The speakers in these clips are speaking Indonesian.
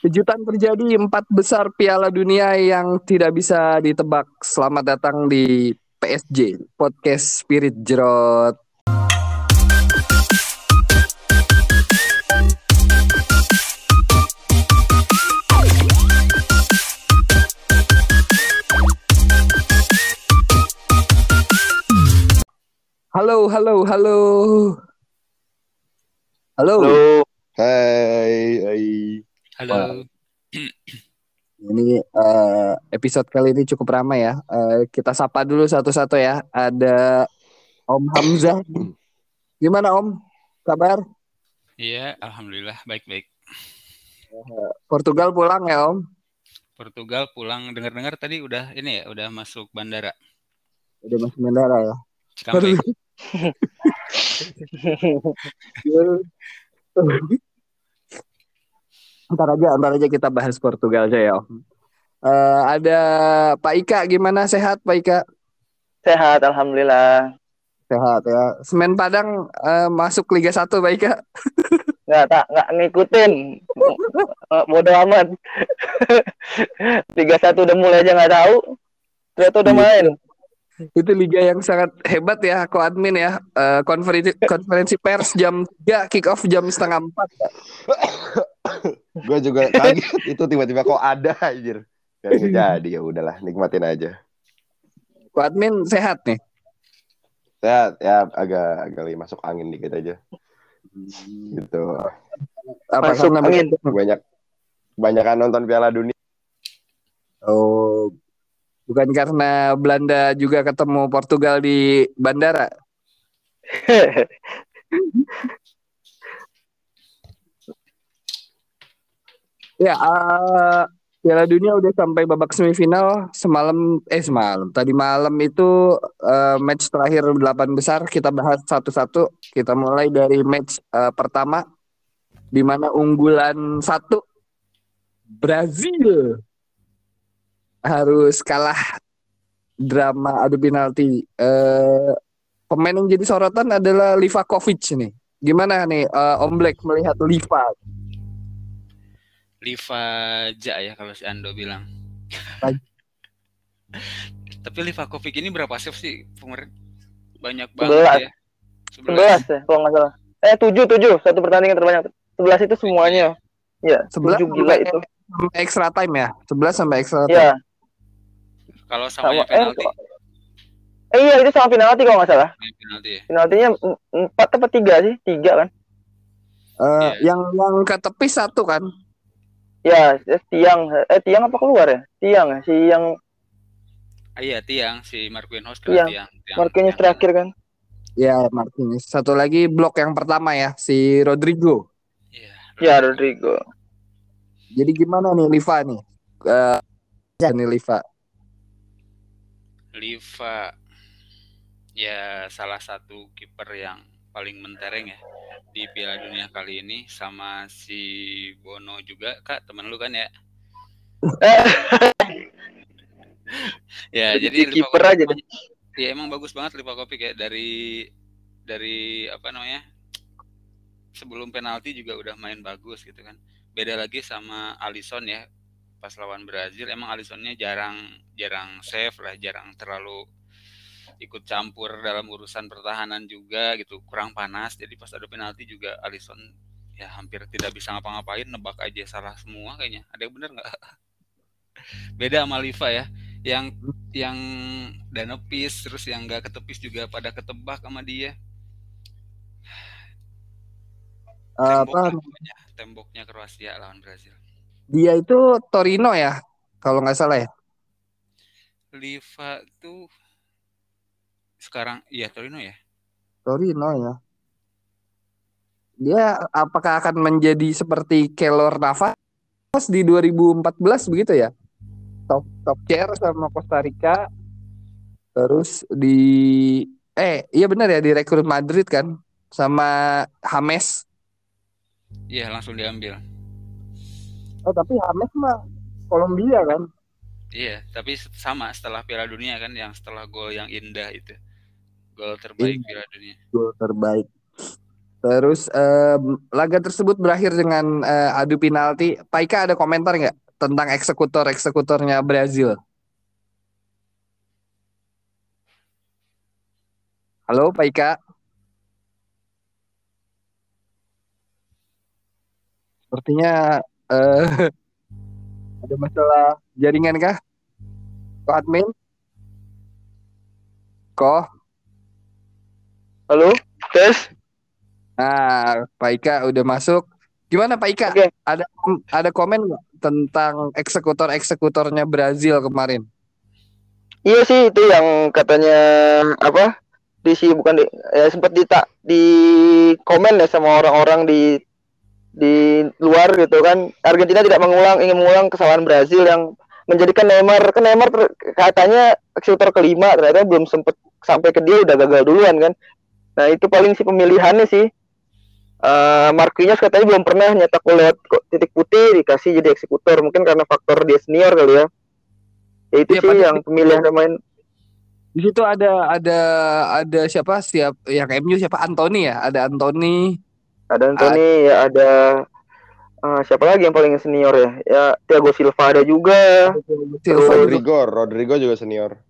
Kejutan terjadi empat besar Piala Dunia yang tidak bisa ditebak. Selamat datang di PSJ Podcast Spirit Jerot. Halo, halo, halo. Halo. Halo. Hai, hai. Halo. Ini eh, episode kali ini cukup ramai ya. Eh, kita sapa dulu satu-satu ya. Ada Om Hamzah. Gimana Om? Kabar? Iya, alhamdulillah baik-baik. Portugal pulang ya Om? Portugal pulang dengar-dengar tadi udah ini ya, udah masuk bandara Udah masuk bandara ya. Cikampek. Ntar aja, ntar aja kita bahas Portugal aja ya Om. Eh, ada Pak Ika, gimana sehat Pak Ika? Sehat, alhamdulillah. Sehat ya. Semen Padang eh, masuk Liga 1 Pak Ika. Nggak tak nggak ngikutin. Eh, Bodoh amat. Tiga satu udah mulai aja nggak tahu. Ternyata udah Iya. main. Itu liga yang sangat hebat ya, ko admin ya. Eh, konferensi konferensi pers jam 3, kick off jam setengah 4. gue juga kaget itu tiba-tiba kok ada anjir Gak jadi ya udahlah nikmatin aja Ko admin sehat nih. ya ya agak agak lagi masuk angin dikit aja gitu Apa Masuk angin. banyak kebanyakan nonton Piala Dunia Oh, bukan karena Belanda juga ketemu Portugal di bandara. Ya, eh, Piala Dunia udah sampai babak semifinal semalam eh semalam tadi malam itu eh, match terakhir delapan besar kita bahas satu-satu. Kita mulai dari match eh, pertama di mana unggulan satu Brazil harus kalah drama adu penalti. Eh, pemain yang jadi sorotan adalah Livakovic nih. Gimana nih eh, Om Black melihat Liva? Liva Ja ya kalau si Ando bilang. Tapi Livakovic ini berapa save sih? Pemer- Banyak banget ya. Sebelas ya kalau nggak salah. Eh tujuh tujuh satu pertandingan terbanyak. Sebelas itu semuanya. Ya, Sebelas tujuh gila sampai- itu. Sampai extra time ya? 11 sampai extra time. Ya. Kalau Sama, sama eh, penalti, Eh iya itu sama penalti kalau nggak salah. penalti ya. Penaltinya em- empat apa tiga sih? Tiga kan? Eh, Iya. yang yang ke tepi satu kan? Ya, eh, tiang eh tiang apa keluar ya? Tiang ya, si yang Ah, iya, tiang si Marquinhos Iya, kena tiang. tiang Marquinhos tiang. terakhir kan? Ya, Martinez. Satu lagi blok yang pertama ya, si Rodrigo. Iya. Ya Rodrigo. Jadi gimana nih Liva nih? Eh nih Liva. Liva ya salah satu kiper yang paling mentereng ya di Piala Dunia kali ini sama si Bono juga kak teman lu kan ya ya Jadi jadi kiper aja deh. ya emang bagus banget Livakovic ya dari dari apa namanya sebelum penalti juga udah main bagus gitu kan beda lagi sama Alisson ya pas lawan Brazil emang Alissonnya jarang jarang save lah jarang terlalu ikut campur dalam urusan pertahanan juga gitu kurang panas jadi pas ada penalti juga Alisson ya hampir tidak bisa ngapa-ngapain nebak aja salah semua kayaknya ada yang bener nggak beda sama Liva ya yang yang danepis terus yang nggak ketepis juga pada ketebak sama dia Eh, tembok apa lah pokoknya. temboknya Kroasia lawan Brazil dia itu Torino ya? Kalau nggak salah ya. Liva tuh sekarang iya Torino ya Torino ya. Dia apakah akan menjadi seperti Keylor Navas di 2014 begitu ya? Top top chair sama Costa Rica. Terus di eh iya benar ya direkrut Madrid kan sama James. iya langsung diambil Oh tapi James mah Kolombia kan? Iya, tapi sama setelah Piala Dunia kan yang setelah gol yang indah itu. Gol terbaik Iya. Piala Dunia. Gol terbaik. Terus em, laga tersebut berakhir dengan eh, adu penalti. Paika ada komentar nggak tentang eksekutor-eksekutornya Brazil? Halo Paika. Sepertinya eh, ada masalah jaringan kah? Ko admin? Ko? Halo, tes. Nah, Pak Ika udah masuk. Gimana Pak Ika? Oke. Ada ada komen nggak tentang eksekutor-eksekutornya Brazil kemarin? Iya sih itu yang katanya apa? Di si bukan di ya sempat di di komen ya sama orang-orang di di luar gitu kan. Argentina tidak mengulang ingin mengulang kesalahan Brazil yang menjadikan Neymar kan Neymar katanya eksekutor kelima ternyata belum sempet sampai ke dia udah gagal duluan kan. Nah, itu paling sih pemilihannya sih. Eh Marquinhos katanya belum pernah nyetak gol lewat titik putih dikasih jadi eksekutor mungkin karena faktor dia senior kali ya. Ya itu Iya, sih yang pemilihan pemain Di situ ada ada ada siapa siap yang MU siapa Anthony ya? Ada Anthony. ada Anthony ya ada eh, siapa lagi yang paling senior ya ya Thiago Silva ada juga Silva juga. Rodrigo, Rodrigo juga senior.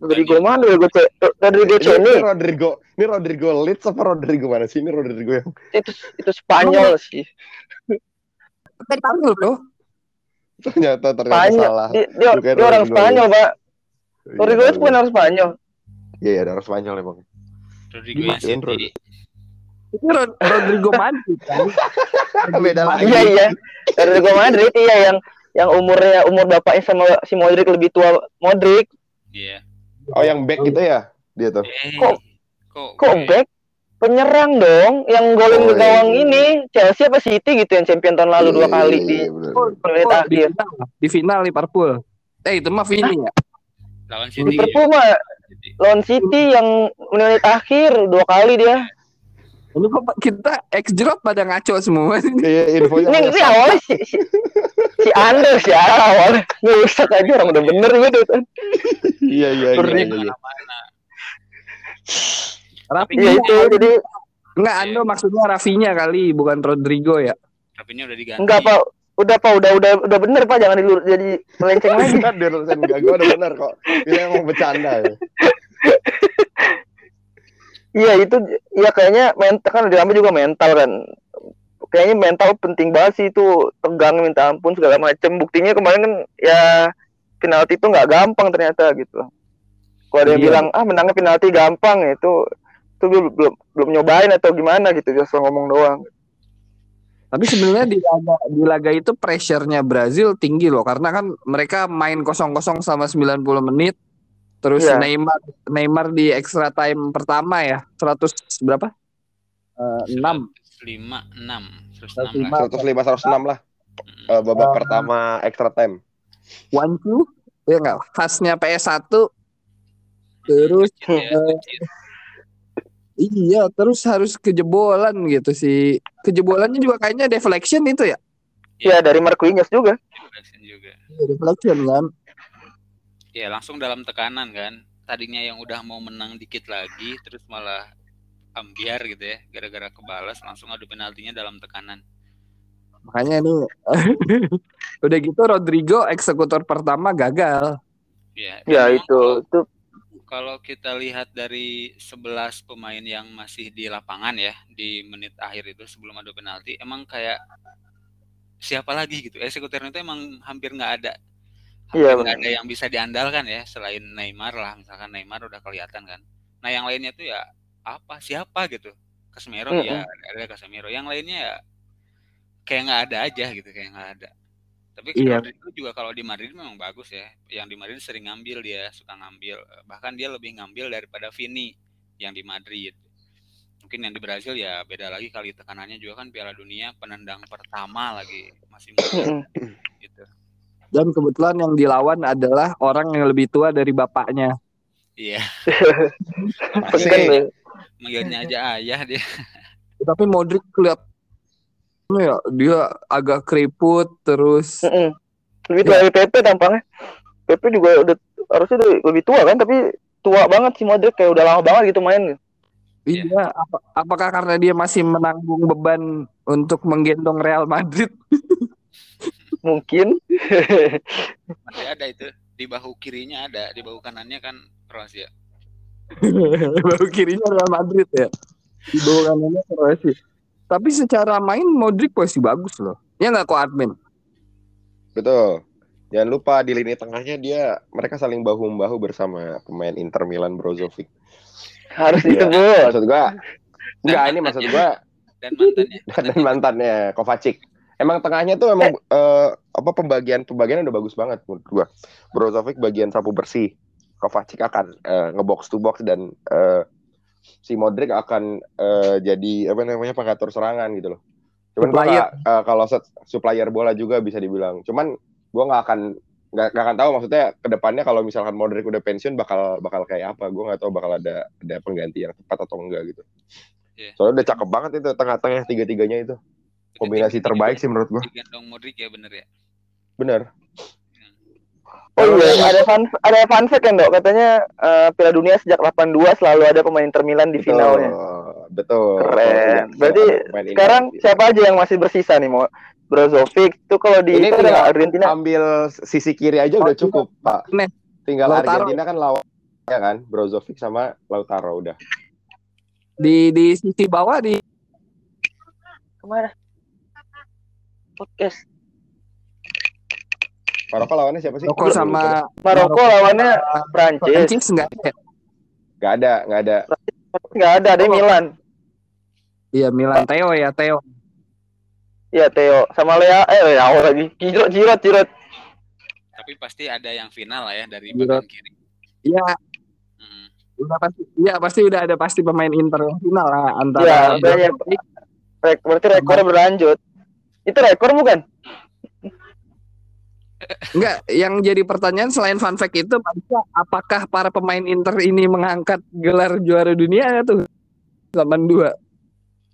Rodrigo mana Rodrigo C Rodrigo Ini, ini Rodrigo, ini Rodrigo Leeds apa Rodrigo mana sih? Ini Rodrigo yang itu itu Spanyol sih Kan dipanggil bro. ternyata ternyata Spanyol salah. dia, dia, Bukan dia orang Rodrigo Spanyol pak Iya, Rodrigo itu bukan orang Spanyol Iya, iya, orang Spanyol emang. Rodrigo yang Dimatiin, Rod. City. Itu Rod- Rodrigo Madrid kan. Beda lagi. iya iya Rodrigo Madrid iya yang yang umurnya umur bapaknya sama si Modric lebih tua Modric Iya. Oh, yang back itu ya? Dia tuh. Kok- kok kok back penyerang dong yang golin Oh, ke gawang iya. ini Chelsea apa City gitu yang champion tahun lalu dua Iya, kali iya, di. Oh, menit oh, di akhir final, di final Liverpool. Eh itu mah Vini ya. lawan City. Liverpool mah lawan City yang menit akhir dua kali dia Ini kok kita ex jerot pada ngaco semua. Iya, infonya ini ini awalnya si, Anders ya awalnya ngerusak aja orang udah bener gitu kan Iya, iya, iya, iya, iya. Rafinha. ya itu jadi Enggak, Ando maksudnya Rafinya kali, bukan Rodrigo ya. Rafinha udah diganti. enggak pak udah pak udah udah udah bener pak jangan dilur jadi melenceng lagi Kan dia dosen enggak, gue udah benar kok. Ini emang bercanda ya. iya itu ya kayaknya mental kan drama juga mental kan kayaknya mental penting banget sih itu tegang minta ampun segala macem buktinya kemarin kan ya penalti itu nggak gampang ternyata gitu kalau ada yang Iya. bilang ah menangnya penalti gampang ya itu itu belum belum belum nyobain atau gimana gitu just ngomong doang Tapi sebenarnya di laga di laga itu pressure-nya Brazil tinggi loh karena kan mereka main kosong-kosong sama 90 menit. Terus Iya. Neymar Neymar di extra time pertama ya 100 berapa? 6. 5 6 terus 6 105. lah. 105 106 lah. Eh, babak pertama extra time. One two ya enggak khasnya PS1 terus Ya, eh, iya terus harus kejebolan gitu sih kejebolannya juga kayaknya deflection itu ya ya dari Marquinhos juga Jackson juga. Iya, deflection kan Ya langsung dalam tekanan kan. Tadinya yang udah mau menang dikit lagi terus malah ambiar gitu ya gara-gara kebalas langsung adu penaltinya dalam tekanan. makanya ini udah gitu Rodrigo eksekutor pertama gagal. Ya, ya memang itu itu. kalau kita lihat dari 11 pemain yang masih di lapangan ya di menit akhir itu sebelum adu penalti emang kayak siapa lagi gitu? Eksekutornya itu emang hampir nggak ada. Hampir Iya, nggak ada yang bisa diandalkan ya selain Neymar lah misalkan Neymar udah kelihatan kan. Nah yang lainnya tuh ya apa siapa gitu Casemiro ya ada Casemiro. Yang lainnya ya kayak nggak ada aja gitu kayak nggak ada. Tapi Iya. Rodrigo juga kalau di Madrid memang bagus ya. Yang di Madrid sering ngambil dia suka ngambil. Bahkan dia lebih ngambil daripada Vini yang di Madrid. Mungkin yang di Brazil ya beda lagi kali tekanannya juga kan Piala Dunia penendang pertama lagi masih muda. Gitu. Dan kebetulan yang dilawan adalah orang yang lebih tua dari bapaknya. Iya. Penting deh. Manggilnya aja ayah dia tapi Modric kelihatan ya dia agak keriput terus Mm-mm. lebih tua dari Pepe tampangnya Pepe juga udah harusnya udah lebih tua kan tapi tua banget si Modric kayak udah lama banget gitu main Iya, apa- apakah karena dia masih menanggung beban untuk menggendong Real Madrid? Mungkin. Masih ada itu di bahu kirinya ada, di bahu kanannya kan Kroasia. Baru kirinya Real Madrid ya. Di bawah kanannya Kroasia. Tapi secara main Modric masih bagus loh. Ya nggak kok admin. Betul. Jangan lupa di lini tengahnya dia mereka saling bahu membahu bersama pemain Inter Milan Brozovic. Harus Iya. disebut. Maksud gua enggak ini maksud gua Dan mantannya. dan mantannya Kovacic. Emang tengahnya tuh emang eh, apa pembagian pembagian udah bagus banget menurut gua. Brozovic bagian sapu bersih. Kovacic akan eh, ngebox to box dan eh, si Modric akan eh, jadi apa namanya pengatur serangan gitu loh. Cuman gua eh, kalau set- supplier bola juga bisa dibilang. Cuman gua nggak akan nggak nggak akan tahu maksudnya ke depannya kalau misalkan Modric udah pensiun bakal bakal kayak apa. Gua nggak tahu bakal ada ada pengganti yang tepat atau enggak gitu. Iya. Soalnya udah cakep banget itu tengah-tengah tiga-tiganya itu. Kombinasi terbaik sih menurut gua. Digendong Modric ya bener ya. Bener. Oh iya, ada fun ada fun fact kan, Dok? Katanya eh, Piala Dunia sejak 82 selalu ada pemain Inter Milan di finalnya. Betul. Keren. Kalau Berarti pemain ini- Sekarang siapa aja yang masih bersisa nih mau Brozovic itu kalau di Ini tinggal Argentina ambil sisi kiri aja udah Oh, cukup, Pak. Nih, Tinggal Lautaro. Argentina kan lawan ya kan, Brozovic sama Lautaro udah. Di di sisi bawah di ke mana? Podcast Maroko lawannya siapa sih? Maroko sama Maroko lawannya Prancis. Prancis enggak ada. Gak ada, gak ada. Nggak ada, ada Oh. Milan. Iya Milan Theo ya Theo. Ya Theo sama Lea eh Lea lagi. Jirot Jirot Jirot. Tapi pasti ada yang final lah ya dari bagian kiri. Iya, Mm. udah pasti. Iya pasti udah ada pasti pemain Inter yang final lah antara Iya, berarti rekornya berlanjut. Itu rekor bukan? Enggak, yang jadi pertanyaan selain fun fact itu Pak, apakah para pemain Inter ini mengangkat gelar juara dunia tuh 82?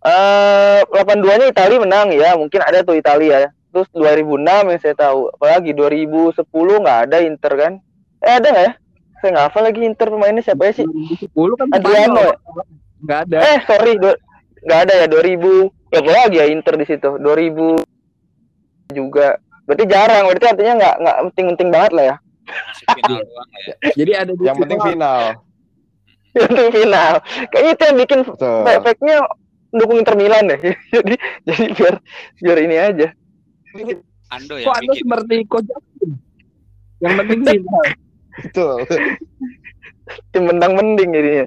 Eh 82-nya Italia menang ya, mungkin ada tuh Italia ya. Terus 2006 yang saya tahu, apalagi 2010 nggak ada Inter kan? Eh ada nggak ya? Saya nggak hafal lagi Inter pemainnya siapa ya sih? 2010 kan Adriano ya? Enggak ada. Eh sorry, nggak ada ya 2000. Ya lagi ya Inter di situ? 2000 juga. Berarti jarang, berarti artinya nggak nggak penting-penting banget lah ya. Masuk final doang lah ya. Jadi ada di Yang penting final. Penting final. Kayaknya itu yang bikin efeknya dukung Inter Milan deh. jadi jadi biar biar ini aja. Ando Kok yang Anda bikin. seperti Coach Justin? Yang penting final. Betul. Tim mendang mending jadinya.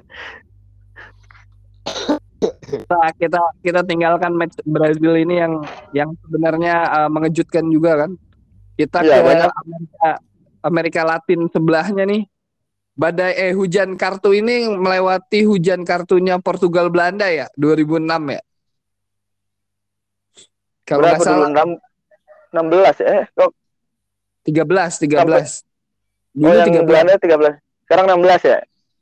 Kita kita kita tinggalkan match Brazil ini yang yang sebenarnya uh, mengejutkan juga kan. Kita Iya, ke banyak. Amerika Amerika Latin sebelahnya nih. Badai eh hujan kartu ini melewati hujan kartunya Portugal Belanda ya 2006 ya. Kalau nggak salah 6, 16 ya? Eh, kok 13 13. Dulu oh, yang 13, Belanda 13. Sekarang 16 ya?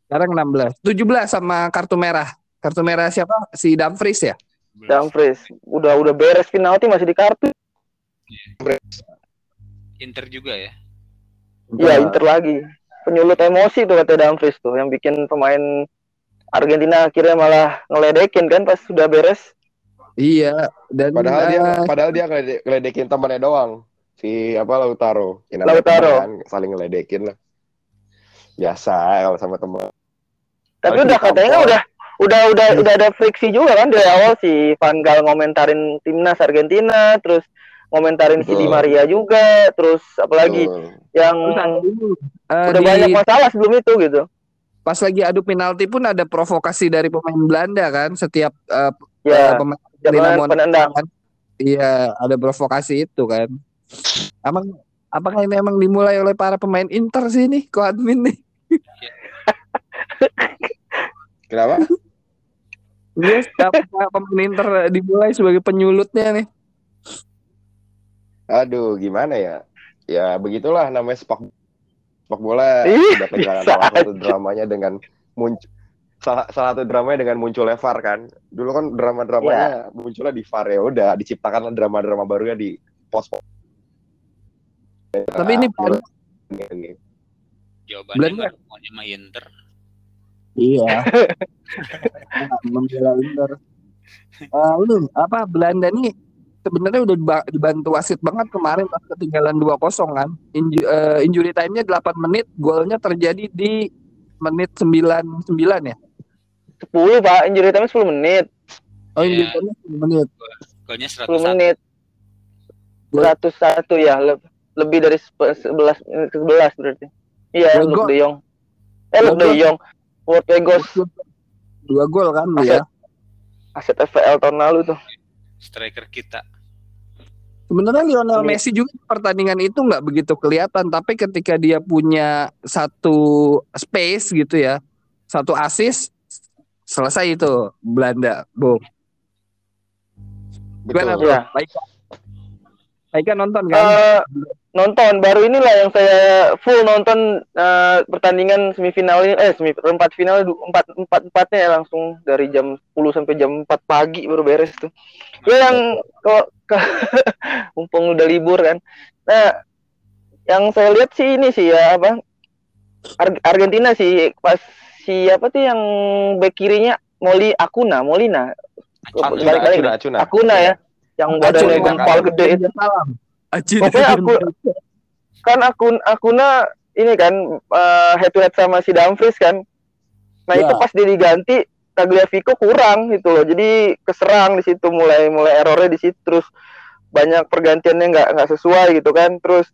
sekarang 16. 17 sama kartu merah. Kartu merah siapa? Si Dumfries ya? Dumfries. Udah udah beres penalti masih di kartu. Inter juga ya. Iya, Inter lagi. Penyulut emosi tuh kata Dumfries tuh yang bikin pemain Argentina akhirnya malah ngeledekin kan pas sudah beres. Iya, dan Padahal dia eh, padahal dia ngelede- ngeledekin temannya doang. Si apa Lautaro. Lautaro. teman kan, saling ngeledekin lah. Biasa kalau sama teman. Tapi Lagi udah katanya ditampol. udah udah udah udah ada friksi juga kan dari awal si Van Gaal ngomentarin timnas Argentina, terus ngomentarin si Betul. Di Maria juga, terus apalagi Betul. yang eh, udah di- banyak masalah sebelum itu gitu. pas lagi adu penalti pun ada provokasi dari pemain Belanda kan setiap eh, Ya, pemain jangan Dinamo penendang. kan. Iya, ada provokasi itu kan. Emang apakah ini emang dimulai oleh para pemain Inter sih nih, kok admin nih? Kenapa? Dia siapa pemain Inter dimulai sebagai penyulutnya nih. Aduh, gimana ya? Ya begitulah namanya sepak sepak bola Ih, sudah kehilangan salah satu dramanya dengan muncul salah, salah satu dramanya dengan munculnya VAR kan. Dulu kan drama-dramanya munculnya di VAR ya udah diciptakan drama-drama barunya di pos Tapi ini Nah, Belanda, Jawabannya nggak semuanya mah Inter. Iya. Membela Inter. Eh, ini apa Belanda nih sebenarnya udah diba- dibantu wasit banget kemarin pas ketinggalan 2-0 kan. Inju, eh, injury time-nya 8 menit, golnya terjadi di menit 99 ya. 10 pak injury time 10 menit Oh, injury time-nya 10 menit. Golnya 10 101. menit Gol. 101 ya le- lebih dari sep- 11 menit ke 11 berarti iya. Luke De Jong eh Luke. De Jong World Dua gol kan Aset. ya. aset FPL tahun lalu tuh Striker kita. Sebenarnya Lionel Ini- Messi juga di pertandingan itu nggak begitu kelihatan, tapi ketika dia punya satu space gitu ya, satu assist, selesai itu Belanda, boom. Gimana bro? Iya. Baik. Baik nonton kan? Eh, nonton. Baru inilah yang saya full nonton eh, pertandingan semifinal ini eh semifinal empat final empat empat empatnya ya langsung dari jam 10 sampai jam 4 pagi baru beres tuh. Ya yang kok mumpung udah libur kan. Nah yang saya lihat sih ini sih ya apa Ar- Argentina sih pas siapa tuh yang back kirinya Moli Akuna Molina. Acuna. balik lagi Acuna, Acuna. Akuna ya yang badannya gempal gede. Itu Salam. Acuna. Pokoknya aku- kan akun Akuna ini kan eh, head to head sama si Dumfries kan. Nah Ya. itu pas dia diganti Tagliafico kurang gitu loh. Jadi keserang di situ mulai mulai errornya di situ terus banyak pergantiannya nggak nggak sesuai gitu kan. Terus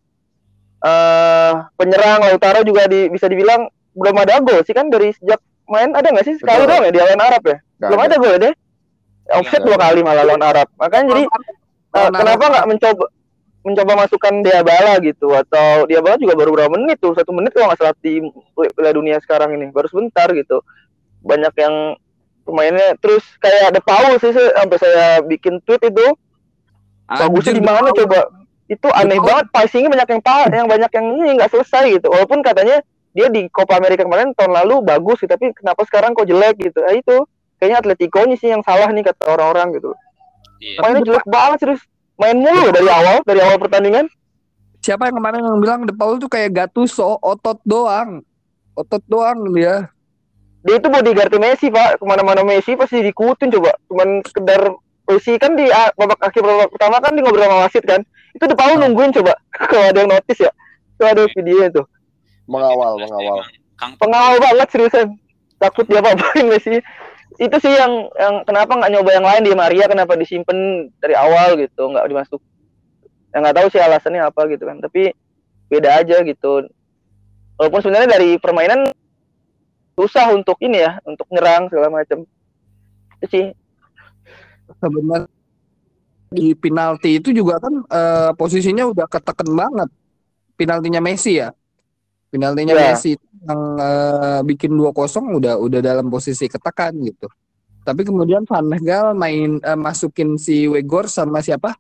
eh penyerang Lautaro juga di, bisa dibilang belum ada gol sih kan dari sejak main ada nggak sih sekali doang ya di lawan Arab ya? Nggak belum ada gol ya deh. Offset dua kali malah lawan Arab. Makanya jadi Lawan kenapa nggak mencoba mencoba masukkan Diabala gitu atau Diabala juga baru berapa menit tuh satu menit kalau nggak salah di Piala Dunia sekarang ini baru sebentar gitu. Banyak yang pemainnya terus kayak ada Paul sih sampai saya bikin tweet itu. Bagusnya di mana coba? Itu aneh Paul. banget passingnya banyak yang pa yang banyak yang ini nggak selesai gitu. Walaupun katanya dia di Copa America kemarin tahun lalu bagus sih tapi kenapa sekarang kok jelek gitu? Nah, itu. Kayaknya Atletico nya sih yang salah nih kata orang-orang gitu. Iya. mainnya jelek banget serius main mulu dari awal dari awal pertandingan. Siapa yang kemarin yang bilang De Paul tuh kayak Gattuso, otot doang. Otot doang dia. dia itu bodyguard Messi pak. Ke mana-mana Messi pasti diikutin coba. Cuman sekedar Messi kan di ah, babak akhir babak pertama kan di ngobrol sama wasit kan. Itu De Paul nungguin coba. Kalau ada yang notice ya. Itu ada videonya tuh Mengawal, mengawal. pengawal banget seriusan. Takut dia apa-apain Messi itu sih yang yang kenapa nggak nyoba yang lain di Maria kenapa disimpan dari awal gitu nggak dimasuk yang nggak tahu sih alasannya apa gitu kan tapi beda aja gitu walaupun sebenarnya dari permainan susah untuk ini ya untuk nyerang segala macam itu sih Sebenarnya di penalti itu juga kan eh, posisinya udah keteken banget. Penaltinya Messi ya. Penaltinya Ya. Messi yang eh, bikin 2-0 udah udah dalam posisi ketekan gitu. Tapi kemudian Van Gaal main eh, masukin si Wegor sama siapa?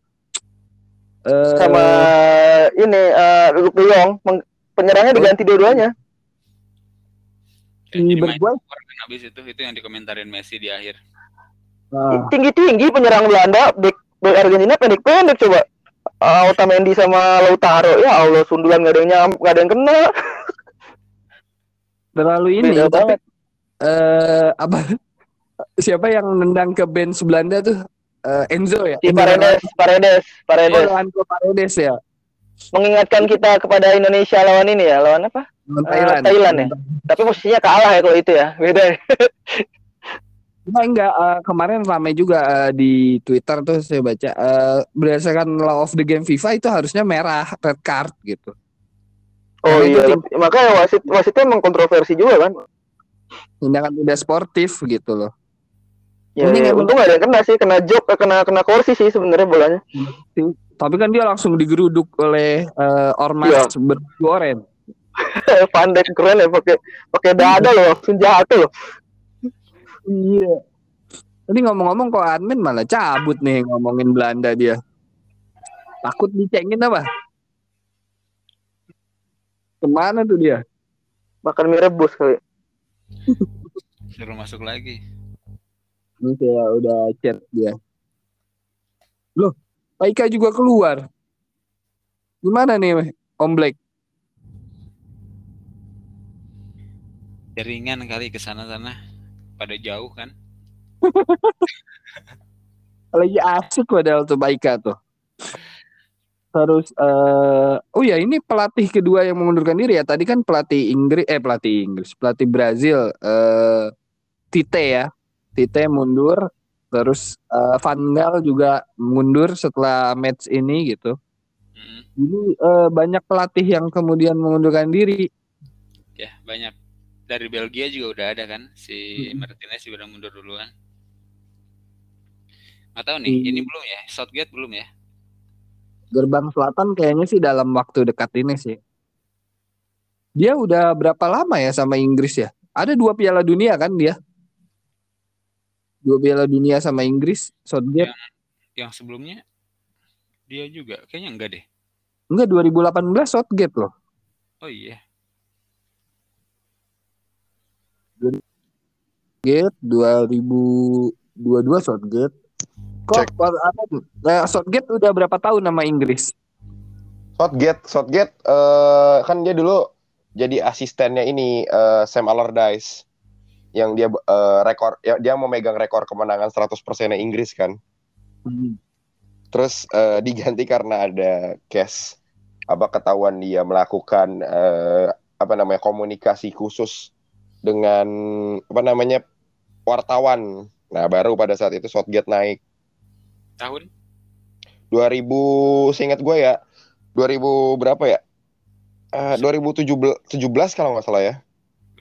Eh, sama ini eh Luke De Jong penyerangnya diganti dua-duanya Kayak Di jadi main Bergwijn? skor kan abis itu itu yang dikomentarin Messi di akhir. nah, tinggi-tinggi penyerang Belanda back, back Argentina pendek-pendek coba uh, Otamendi sama Lautaro ya Allah sundulan gak ada yang nyam, gak ada yang kena terlalu ini beda tapi eh apa? Siapa yang nendang ke bench Belanda tuh? Eh, Enzo ya? Si Enzo Paredes Paredes Oh, Paredes Paredes ya? Mengingatkan kita kepada Indonesia lawan ini ya lawan apa? Lawan Eh, Thailand. Thailand ya? tapi posisinya kalah ya kalau itu ya beda ya. Cuma enggak eh, kemarin ramai juga eh, di Twitter tuh saya baca eh, berdasarkan law of the game FIFA itu harusnya merah red card gitu. Oh Karena itu iya tim- makanya wasit wasitnya emang kontroversi juga kan tindakan tidak sportif gitu loh. ya, Ini ya, untung ada yang kena sih kena jok eh, kena kena kursi sih sebenarnya bolanya Tapi kan dia langsung digeruduk oleh eh, ormas Iya. bergoren. pandai keren ya pakai pakai dada loh langsung jatuh loh Iya. Tadi ngomong-ngomong kok admin malah cabut nih ngomongin Belanda dia. Takut dicengin apa? Ke mana tuh dia? makan mie rebus kali Suruh masuk lagi. Ini kayak udah chat dia. Loh, Pak Ika juga keluar. Gimana nih Om Black? jaringan kali ke sana sana pada jauh kan Lagi asik padahal tuh Baika tuh. Terus eh oh ya ini pelatih kedua yang mengundurkan diri ya. Tadi kan pelatih Inggris eh pelatih Inggris, pelatih Brazil eh Tite ya. Tite mundur terus eh, Van Gaal juga mundur setelah match ini gitu. Mm, Jadi eh, banyak pelatih yang kemudian mengundurkan diri. ya banyak dari Belgia juga udah ada kan si Mm-mm. Martinez juga udah mundur duluan nggak tahu nih ini Hmm. belum ya Southgate belum ya Gerbang Selatan kayaknya sih dalam waktu dekat ini sih. Dia udah berapa lama ya sama Inggris ya? Ada dua Piala Dunia kan dia? Dua Piala Dunia sama Inggris, Southgate. yang sebelumnya dia juga kayaknya enggak deh Enggak 2018 Southgate loh. oh iya Southgate 2022 Southgate. Kok apa tuh? Nah, Southgate udah berapa tahun nama Inggris? Southgate, Southgate eh, kan dia dulu jadi asistennya ini eh, Sam Allardyce yang dia eh, rekor ya, dia memegang rekor kemenangan 100% Inggris kan. Hmm. Terus eh, diganti karena ada case apa ketahuan dia melakukan eh, apa namanya komunikasi khusus dengan apa namanya wartawan. Nah, baru pada saat itu Southgate naik tahun 2000 seingat gue ya 2000 berapa ya? Eh 2017 17 kalau nggak salah ya.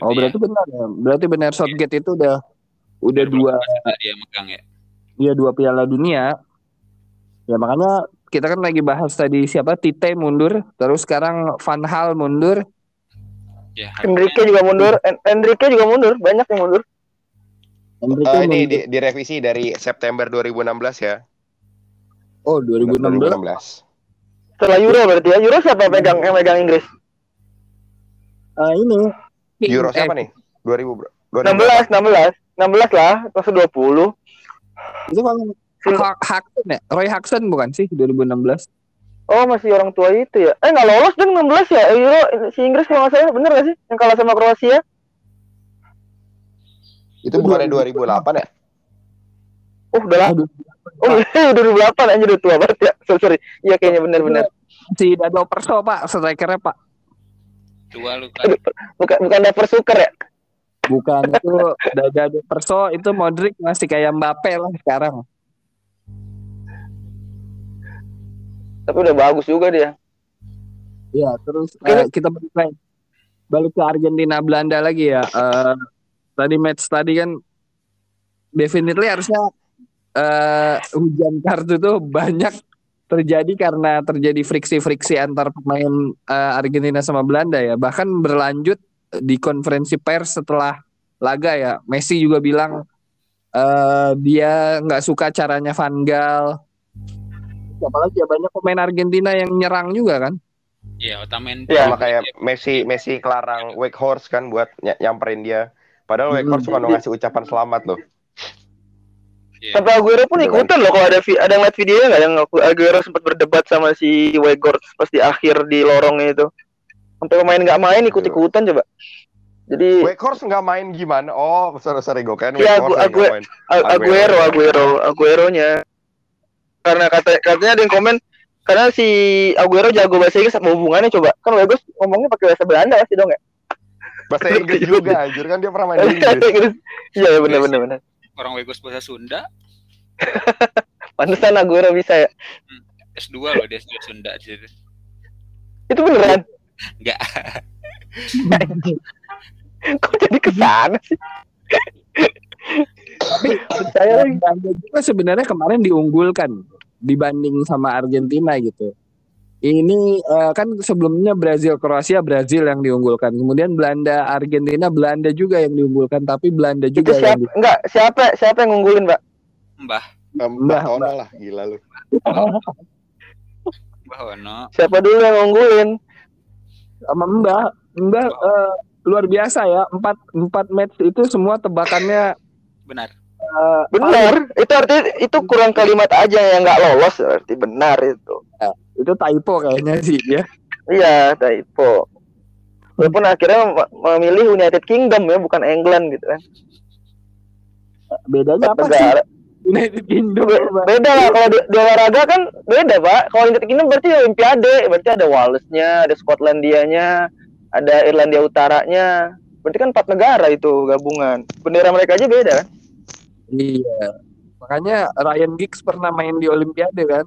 Oh berarti benar ya. Berarti benar Southgate itu udah udah dua dua dia megang ya Iya dua Piala Dunia. Ya makanya kita kan lagi bahas tadi siapa Tite mundur, terus sekarang Van Hal mundur. ya Enrique juga mundur, En- Enrique juga mundur, banyak yang mundur. Enrique Eh, ini mundur. di- direvisi dari September 2016 ya. Oh 2016. 2016. Setelah Euro berarti ya. Euro siapa pegang yang megang Inggris? Ah, ini Euro Eh, siapa nih? 2000 bro- 2000 16, 16. 16 lah, masuk 20. Itu kan Ha- Hudson ya? Roy Hudson bukan sih 2016? Oh masih orang tua itu ya? Eh nggak lolos dan 16 ya Euro si Inggris kalau nggak salah bener gak sih yang kalah sama Kroasia? Itu bukannya 2008 ya? Oh udah lah. Oh iya 2008 aja udah tua banget ya. So, sorry. Iya kayaknya bener-bener. si Dado Perso Pak, strikernya Pak. tua lu kan Bukan bukan Never Suker ya? Bukan itu Dado Perso itu Modric masih kayak Mbappe lah sekarang. Tapi udah bagus juga dia. Ya, terus Oke. eh, kita balik balik ke Argentina Belanda lagi ya. Eh, tadi match tadi kan definitely harusnya eh, hujan kartu tuh banyak terjadi karena terjadi friksi-friksi antar pemain eh, Argentina sama Belanda ya. Bahkan berlanjut di konferensi pers setelah laga ya. Messi juga bilang eh, dia nggak suka caranya Van Gaal. Apalagi ya banyak pemain Argentina yang nyerang juga kan. Iya, Otamendi. Iya. Sama kayak Messi Messi kelarang Wakehorse kan buat ny- nyamperin dia. Padahal Hmm. Wakehorse suka ngasih ucapan selamat loh. Iya. Sampai Aguero pun ikutan loh kalau ada ada ngeliat videonya nggak yang Agu- Aguero sempat berdebat sama si Weghorst pas di akhir di lorongnya itu. Sampai pemain nggak main ikut-ikutan coba. Jadi Wakehorse nggak main gimana? Oh, sorry sorry gue kan Iya, Wakehorse Agu- Agu- main. Aguero, Aguero, Aguero-nya. Karena kata katanya ada yang komen karena si Aguero jago bahasa Inggris apa hubungannya coba? Kan Weghorst ngomongnya pakai bahasa Belanda pasti dong ya? Bahasa Inggris juga anjir kan dia pernah main di Inggris. Inggris. Iya, iya, benar benar benar. Orang Wegos bahasa Sunda, Pantesan Aguero bisa ya. S2 loh dia S2 Sunda di situ. Itu beneran. Enggak. Kok jadi ke sana sih? Tapi Percaya lagi. Belanda juga sebenarnya kemarin diunggulkan dibanding sama Argentina gitu. Ini eh, kan sebelumnya Brazil Kroasia Brazil yang diunggulkan. Kemudian Belanda Argentina Belanda juga yang diunggulkan tapi Belanda Itu juga yang siapa? Enggak, siapa siapa yang ngunggulin, Mbak? Mbah, Mbah Mbah, Tono lah, gila lu. Mbah Wono. Siapa dulu yang ngunggulin? sama Mbah. Mbah eh, luar biasa ya. Empat empat match itu semua tebakannya Benar. Eh, Benar. Itu artinya itu kurang kalimat aja yang nggak lolos berarti benar itu. itu typo kayaknya sih ya. Iya, typo. walaupun akhirnya mem- memilih United Kingdom ya bukan England gitu kan Bedanya apa sih? negara United Kingdom. Be- beda lah kalau di, di olahraga kan beda pak kalau United Kingdom berarti Olimpiade berarti ada Walesnya ada Skotlandianya ada Irlandia Utaranya berarti kan empat negara itu gabungan bendera mereka aja beda kan Iya. Makanya Ryan Giggs pernah main di Olimpiade kan.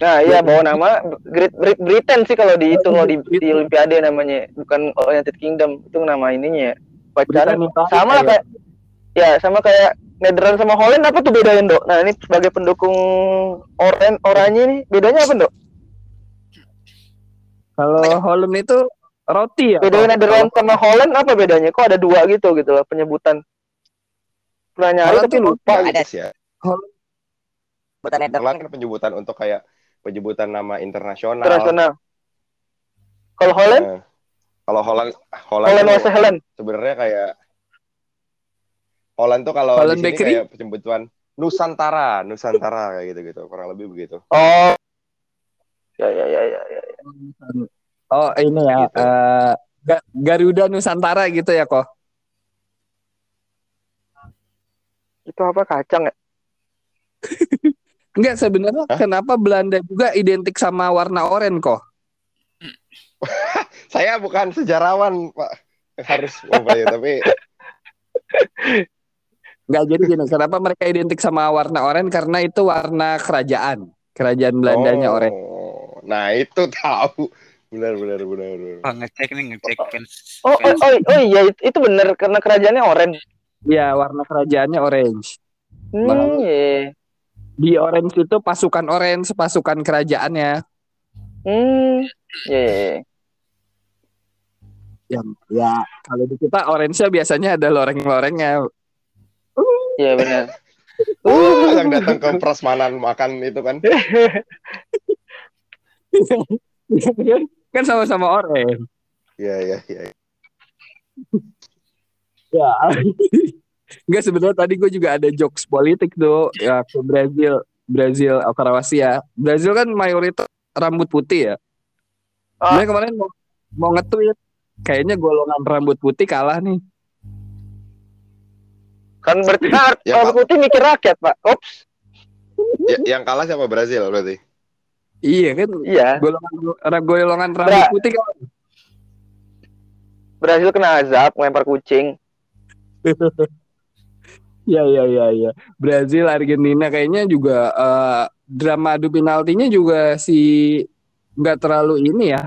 nah iya bawa nama Great, Great Britain sih kalau dihitung kalau di, di Olimpiade namanya bukan United Kingdom itu nama ininya pacaran sama lah ya. kayak ya sama kayak Netherlands sama Holland apa tuh bedanya dok nah ini sebagai pendukung oren oranye nih bedanya apa dok Kalau Holland itu roti ya. bedanya? Netherlands sama Holland apa bedanya kok ada dua gitu gitu loh penyebutan pernah nyari Holland tapi lupa gitu. ada sih ya. Holland Netherlands kan penyebutan untuk kayak penyebutan nama internasional. internasional kalau Holland Nah, kalau Holland Holland, Holland was Holland sebenarnya kayak Holland tuh kalau Holland di sini Bakery? kayak penyebutan Nusantara, Nusantara kayak gitu-gitu, kurang lebih begitu. oh ya ya ya ya, ya. Oh ini ya. Gitu. eh, Ga- Garuda Nusantara gitu ya kok. Itu apa kacang ya Enggak sebenarnya Hah? kenapa Belanda juga identik sama warna oranye kok? Saya bukan sejarawan, Pak. Harus apa ya, tapi Enggak jadi gini, kenapa mereka identik sama warna oranye karena itu warna kerajaan. Kerajaan Belandanya oh, oranye. Nah, itu tahu. Benar benar benar. benar. Oh, ngecek nih ngecek oh oh, fans. oh, oh iya itu, itu bener karena kerajaannya orange Iya, warna kerajaannya orange. hmm, Bang. iya. Di orange itu pasukan orange, pasukan kerajaannya. hmm iya, iya, iya. Yang ya kalau di kita orange-nya biasanya ada loreng-lorengnya. iya benar Oh, yang datang ke prasmanan makan itu kan. kan sama-sama orange. Iya iya iya. Ya. Enggak sebenarnya tadi gue juga ada jokes politik tuh ya ke Brazil, Brazil Kroasia. Brazil kan mayoritas rambut putih ya. Ah. Sebenarnya kemarin mau, mau nge-tweet kayaknya golongan rambut putih kalah nih. kan berarti Ya, orang Pak. putih mikir rakyat pak ops Ya, yang kalah siapa Brazil berarti? Iya kan iya golongan golongan rambut Bra- putih kan. Brazil kena azab ngelempar kucing Iya iya iya iya. Brazil Argentina kayaknya juga eh, drama adu penaltinya juga si nggak terlalu ini ya.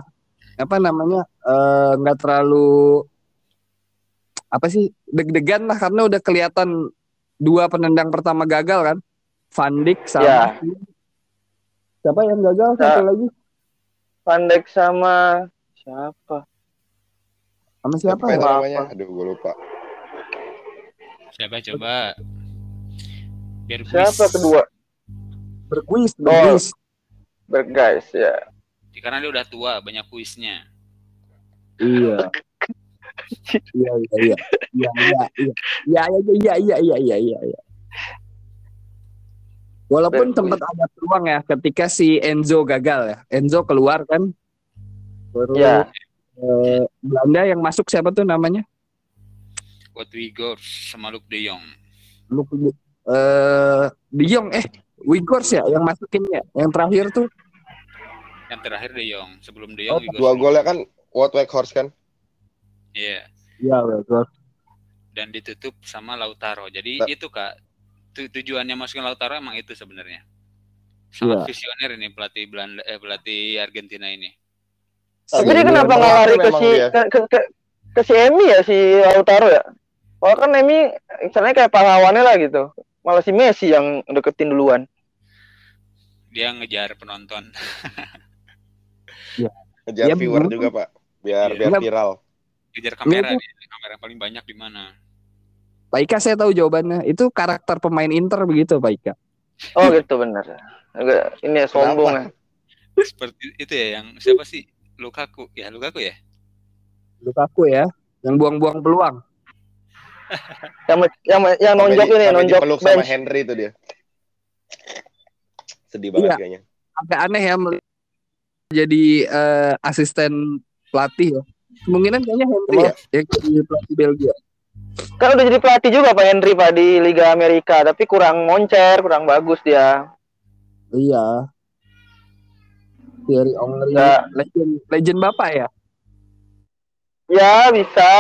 Apa namanya? eh, nggak terlalu apa sih? Deg-degan lah karena udah kelihatan dua penendang pertama gagal kan. Van Dijk sama Ya. siapa yang gagal satu Ya. lagi? Van Dijk sama siapa Sama siapa Siapa ya? namanya? Aduh, gue lupa. Siapa coba? Biar siapa kedua Berguis, Oh. berguis. berguys ya Karena dia udah tua, banyak kuisnya. Iya. Iya iya iya. Iya iya iya. Iya iya iya iya iya iya iya. Walaupun Berkuis. tempat ada peluang ya ketika si Enzo gagal ya. Enzo keluar kan. Baru ya eh, Belanda yang masuk siapa tuh namanya? What go sama Luke De Jong. Lu eh De Jong eh Wigors ya yang masukin ya. Yang terakhir tuh Yang terakhir De Jong. Sebelum De Oh, Jong Igor Dua golnya kan Wout Weghorst kan? Iya. Iya Wigors. Dan ditutup sama Lautaro. Jadi Ta- itu kak tu- tujuannya masukin Lautaro emang itu sebenarnya. Sangat Iya. visioner ini pelatih Belanda eh pelatih Argentina ini. tapi dia kenapa nggak lari ke si ke, ke, ke, ke si Emi ya si Lautaro ya Kalau kan Emi misalnya kayak pahlawannya lah gitu malah si Messi yang deketin duluan Dia ngejar penonton. Ngejar Ya, viewer bener. juga, Pak. Biar Iya. biar viral. Ngejar kamera Iya, dia. Kamera yang paling banyak di mana? Pak Ika saya tahu jawabannya. Itu karakter pemain Inter begitu Pak Ika. oh gitu bener ini ya, sombong ya Seperti itu ya yang siapa sih? Lukaku. Ya Lukaku ya? Lukaku ya, yang buang-buang peluang. Yang yang yang nonjok Sampai ini nonjok sama bench Henry itu dia. Sedih banget Iya. kayaknya. agak aneh ya jadi eh, asisten pelatih ya. Kemungkinan kayaknya Henry ya, yang jadi pelatih Belgia. Kan udah jadi pelatih juga Pak Henry Pak di Liga Amerika, tapi kurang moncer, kurang bagus dia. Iya. Thierry Henry, Ya. legend, legend bapak ya. Ya bisa.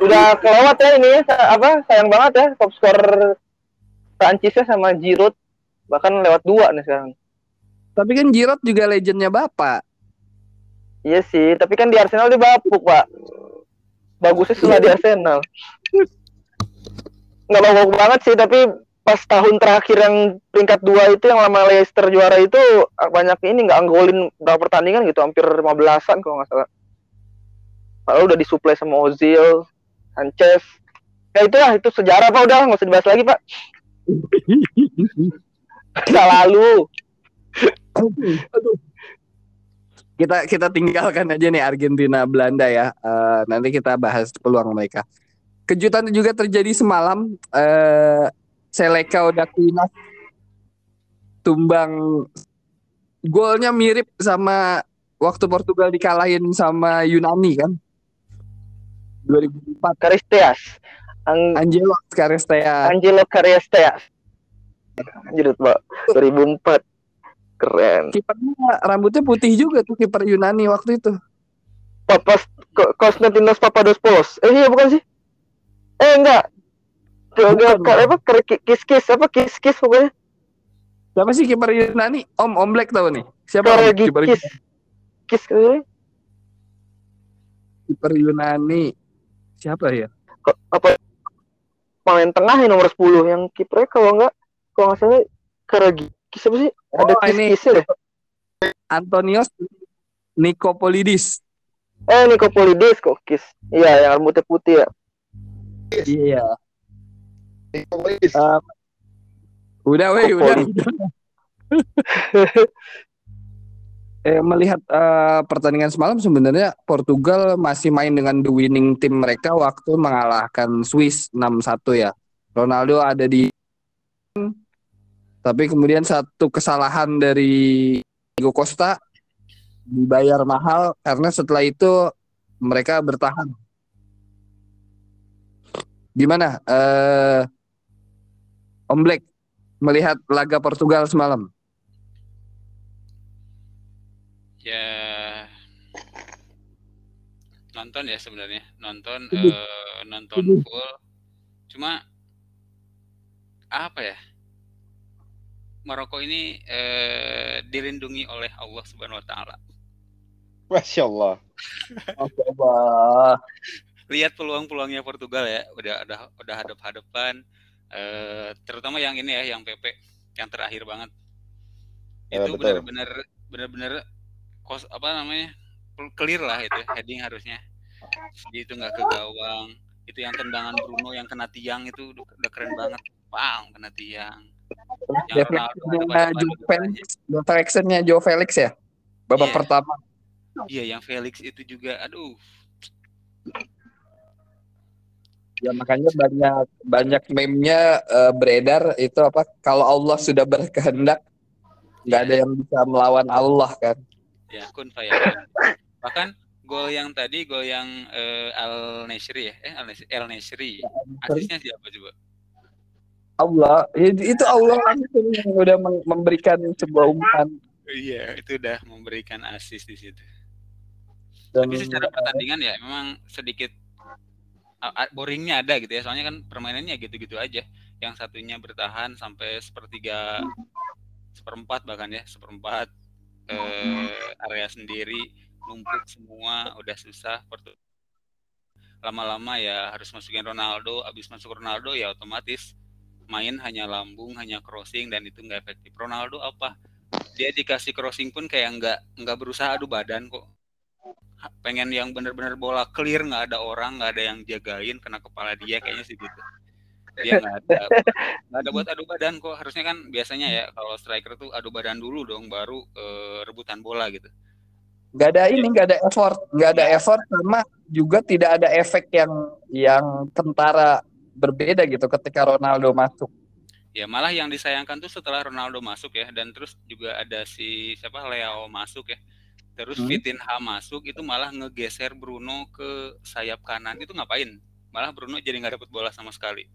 Udah kelewat ya ini sa- apa sayang banget ya top skor Prancisnya sama Giroud bahkan lewat dua nih sekarang. Tapi kan Giroud juga legendnya bapak. Iya sih, tapi kan di Arsenal dia bapuk pak. Bagusnya setelah di Arsenal. Nggak bapuk banget sih, tapi pas tahun terakhir yang peringkat dua itu yang lama Leicester juara itu banyak ini nggak anggolin berapa pertandingan gitu, hampir 15-an kalau nggak salah. Padahal udah disuplai sama Ozil, Sanchez. Ya itulah, itu sejarah pak udah nggak usah dibahas lagi pak. Masa lalu. Aduh. Kita kita tinggalkan aja nih Argentina Belanda ya. Eh, nanti kita bahas peluang mereka. Kejutan juga terjadi semalam. Eh, Seleka udah Quinas tumbang golnya mirip sama waktu Portugal dikalahin sama Yunani kan 2004 Karisteas. Ang Angelo Carestea Angelo Karisteas. Anjir, Pak. 2004. Keren. kipernya rambutnya putih juga tuh kiper Yunani waktu itu Papas Ko- Konstantinos Papadopoulos. Eh iya bukan sih? Eh enggak. Enggak, Bukan, apa Kir- kis-kis apa kis-kis pokoknya. siapa sih kiper Yunani Om Om Black tahu nih siapa kiper. Kis kali. kiper Yunani siapa ya apa pemain tengah yang nomor 10 yang kipernya kalau enggak kalau enggak salah Karagikis apa sih? Ada Oh, ini. kis-kisnya deh. Antonios Nikopolidis Eh Nikopolidis kok kis. Iya, yang rambutnya putih ya. iya Nikopolis. Eh, udah weh udah. eh, melihat eh, pertandingan semalam sebenarnya Portugal masih main dengan the winning team mereka waktu mengalahkan Swiss 6-1 ya. Ronaldo ada di tapi kemudian satu kesalahan dari Diego Costa dibayar mahal karena setelah itu mereka bertahan. Gimana eh Om Black melihat laga Portugal semalam? Ya. Nonton ya sebenarnya. Nonton eh, nonton full. Cuma apa ya? Maroko ini eh, dilindungi oleh Allah Subhanahu Wa Taala. Masya Allah. Allah. lihat peluang-peluangnya Portugal ya. Udah udah udah hadap-hadapan. Eh, terutama yang ini ya yang PP yang terakhir banget. Ya, itu benar-benar benar-benar kos apa namanya clear lah itu heading harusnya. Jadi itu nggak ke gawang. Itu yang tendangan Bruno yang kena tiang itu udah, keren banget. Pang kena tiang. Yang Joe Felix, Joe Felix ya. Babak Iya. pertama. iya yang Felix itu juga aduh. Ya makanya banyak banyak meme-nya eh, beredar. Itu apa? Kalau Allah sudah berkehendak nggak ada yang bisa melawan Allah kan. Ya. Kun fayakun bahkan gol yang tadi gol yang eh, Al Nesri ya eh Al Nesri, Nesri asisnya siapa coba? Allah. Itu itu Allah langsung yang udah mem- memberikan sebuah umpan. Iya itu udah memberikan asis di situ. Dan tapi secara pertandingan ya memang sedikit boringnya ada gitu ya. Soalnya kan permainannya gitu-gitu aja. Yang satunya bertahan sampai sepertiga seperempat bahkan ya seperempat eh, area sendiri numpuk semua udah susah. Lama-lama ya harus masukin Ronaldo abis masuk Ronaldo ya otomatis main hanya lambung hanya crossing dan itu nggak efektif. Ronaldo apa? Dia dikasih crossing pun kayak nggak nggak berusaha adu badan kok. Pengen yang bener-bener bola clear nggak ada orang nggak ada yang jagain kena kepala dia kayaknya sih gitu dia nggak ada. Nggak ada buat adu badan kok. Harusnya kan biasanya ya kalau striker tuh adu badan dulu dong baru eh, rebutan bola gitu. Nggak ada ini nggak ada effort. Nggak ada effort sama juga tidak ada efek yang yang kentara berbeda gitu ketika Ronaldo masuk. Ya malah yang disayangkan tuh setelah Ronaldo masuk ya dan terus juga ada si siapa Leo masuk ya. Terus Hmm. Vitinha masuk itu malah ngegeser Bruno ke sayap kanan. Itu ngapain? Malah Bruno jadi nggak dapat bola sama sekali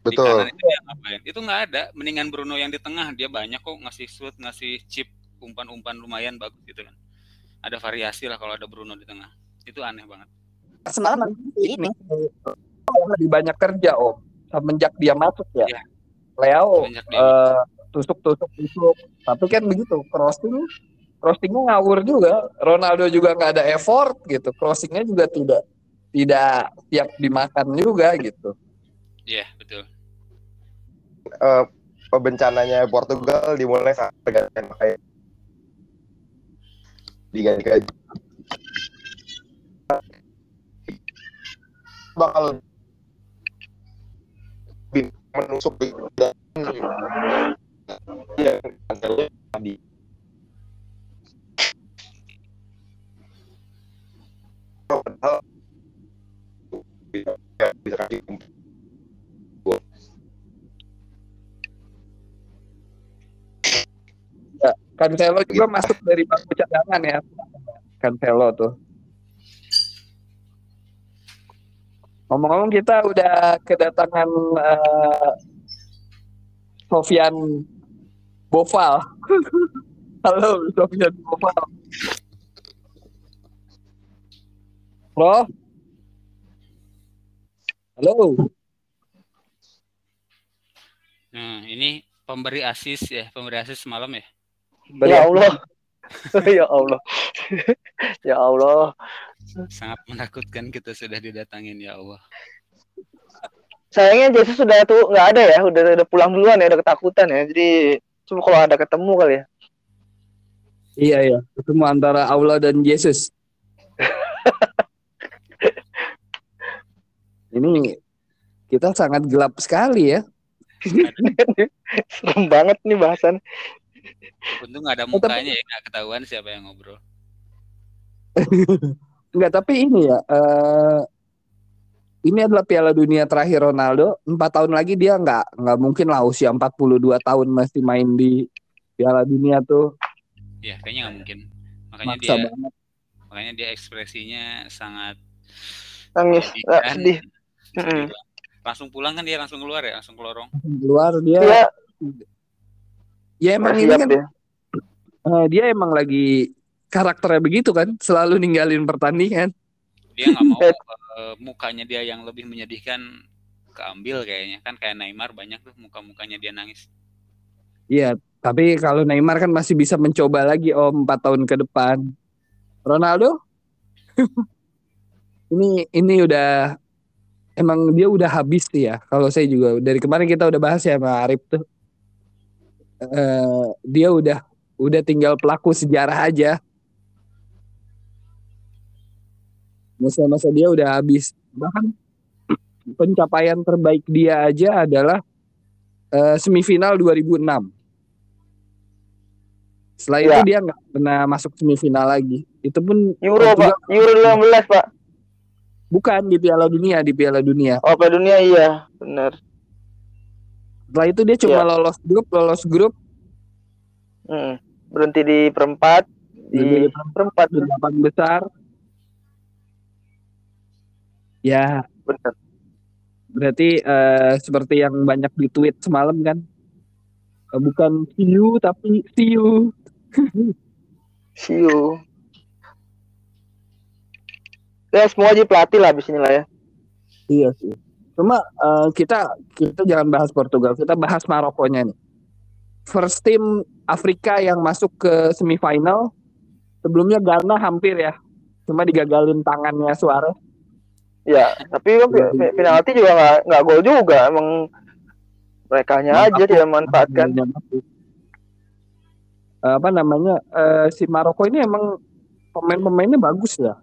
di Betul. kanan itu dia ngapain itu nggak ada mendingan Bruno yang di tengah dia banyak kok ngasih shoot ngasih chip umpan-umpan lumayan bagus gitu kan ada variasi lah kalau ada Bruno di tengah itu aneh banget Semalam ini lebih banyak kerja om semenjak dia masuk ya. Iya. Leo eh, tusuk tusuk tusuk. Tapi kan begitu crossing crossingnya ngawur juga. Ronaldo juga nggak ada effort gitu. Crossingnya juga tidak tidak siap dimakan juga gitu. Iya betul. Eh, bencananya Portugal dimulai saat pergantian pakai diganti ke bakal menusuk di yang tadi padahal Cancelo juga masuk dari bangku cadangan ya. Cancelo tuh. Ngomong-ngomong kita udah kedatangan eh, Sofian Boval. Halo Sofian Boval. Halo. Halo. nah ini pemberi asis ya pemberi asis semalam ya Ya Allah. ya Allah. ya Allah. sangat menakutkan kita sudah didatangin ya Allah Sayangnya Jesus sudah tuh nggak ada ya, udah udah pulang duluan ya, udah ketakutan ya. Jadi cuma kalau ada ketemu kali ya. Iya iya. Ketemu antara Allah dan Yesus. Ini kita sangat gelap sekali ya. Serem banget nih bahasan. Untung nggak ada tapi- mukanya ya nggak ketahuan siapa yang ngobrol Enggak, tapi ini ya. eh ini adalah Piala Dunia terakhir Ronaldo. Empat tahun lagi dia nggak nggak mungkin lah usia 42 tahun masih main di Piala Dunia tuh ya kayaknya nggak mungkin makanya maksa dia banget. makanya dia ekspresinya sangat Nangis, nggak sedih. Mm-mm. langsung pulang kan dia langsung keluar ya langsung ke lorong Keluar dia. Dia Ya emang ini siap kan dia. eh, dia emang lagi karakternya begitu kan, selalu ninggalin pertandingan. dia nggak mau eh, mukanya dia yang lebih menyedihkan keambil kayaknya kan kayak Neymar banyak tuh muka-mukanya dia nangis Iya, tapi kalau Neymar kan masih bisa mencoba lagi om empat tahun ke depan. Ronaldo, ini ini udah emang dia udah habis sih ya. Kalau saya juga dari kemarin kita udah bahas ya sama Arif tuh, Eh, dia udah udah tinggal pelaku sejarah aja. Masa-masa dia udah habis. Bahkan pencapaian terbaik dia aja adalah eh, semifinal 2006. Setelah itu Ya. dia nggak pernah masuk semifinal lagi. Itu pun Euro Portugal- pak, Euro 15 pak. bukan di Piala Dunia, di Piala Dunia. Oh Piala Dunia iya, benar. Setelah itu dia cuma Ya. lolos grup, lolos grup Mm. Berhenti di perempat, di di perempat di delapan besar. Ya, benar. berarti eh, seperti yang banyak di tweet semalam kan. Eh, bukan see you tapi see you. See you. Ya semua aja pelatih lah abis ini lah ya. Iya sih. Cuma eh, kita kita jangan bahas Portugal, kita bahas Marokonya nih. First team Afrika yang masuk ke semifinal. Sebelumnya Ghana hampir ya. Cuma digagalin tangannya Suarez. Ya, tapi kan penalti juga nggak nggak gol juga, emang mereka aja tidak memanfaatkan. Eh, apa namanya? eh, si Maroko ini emang pemain-pemainnya bagus ya.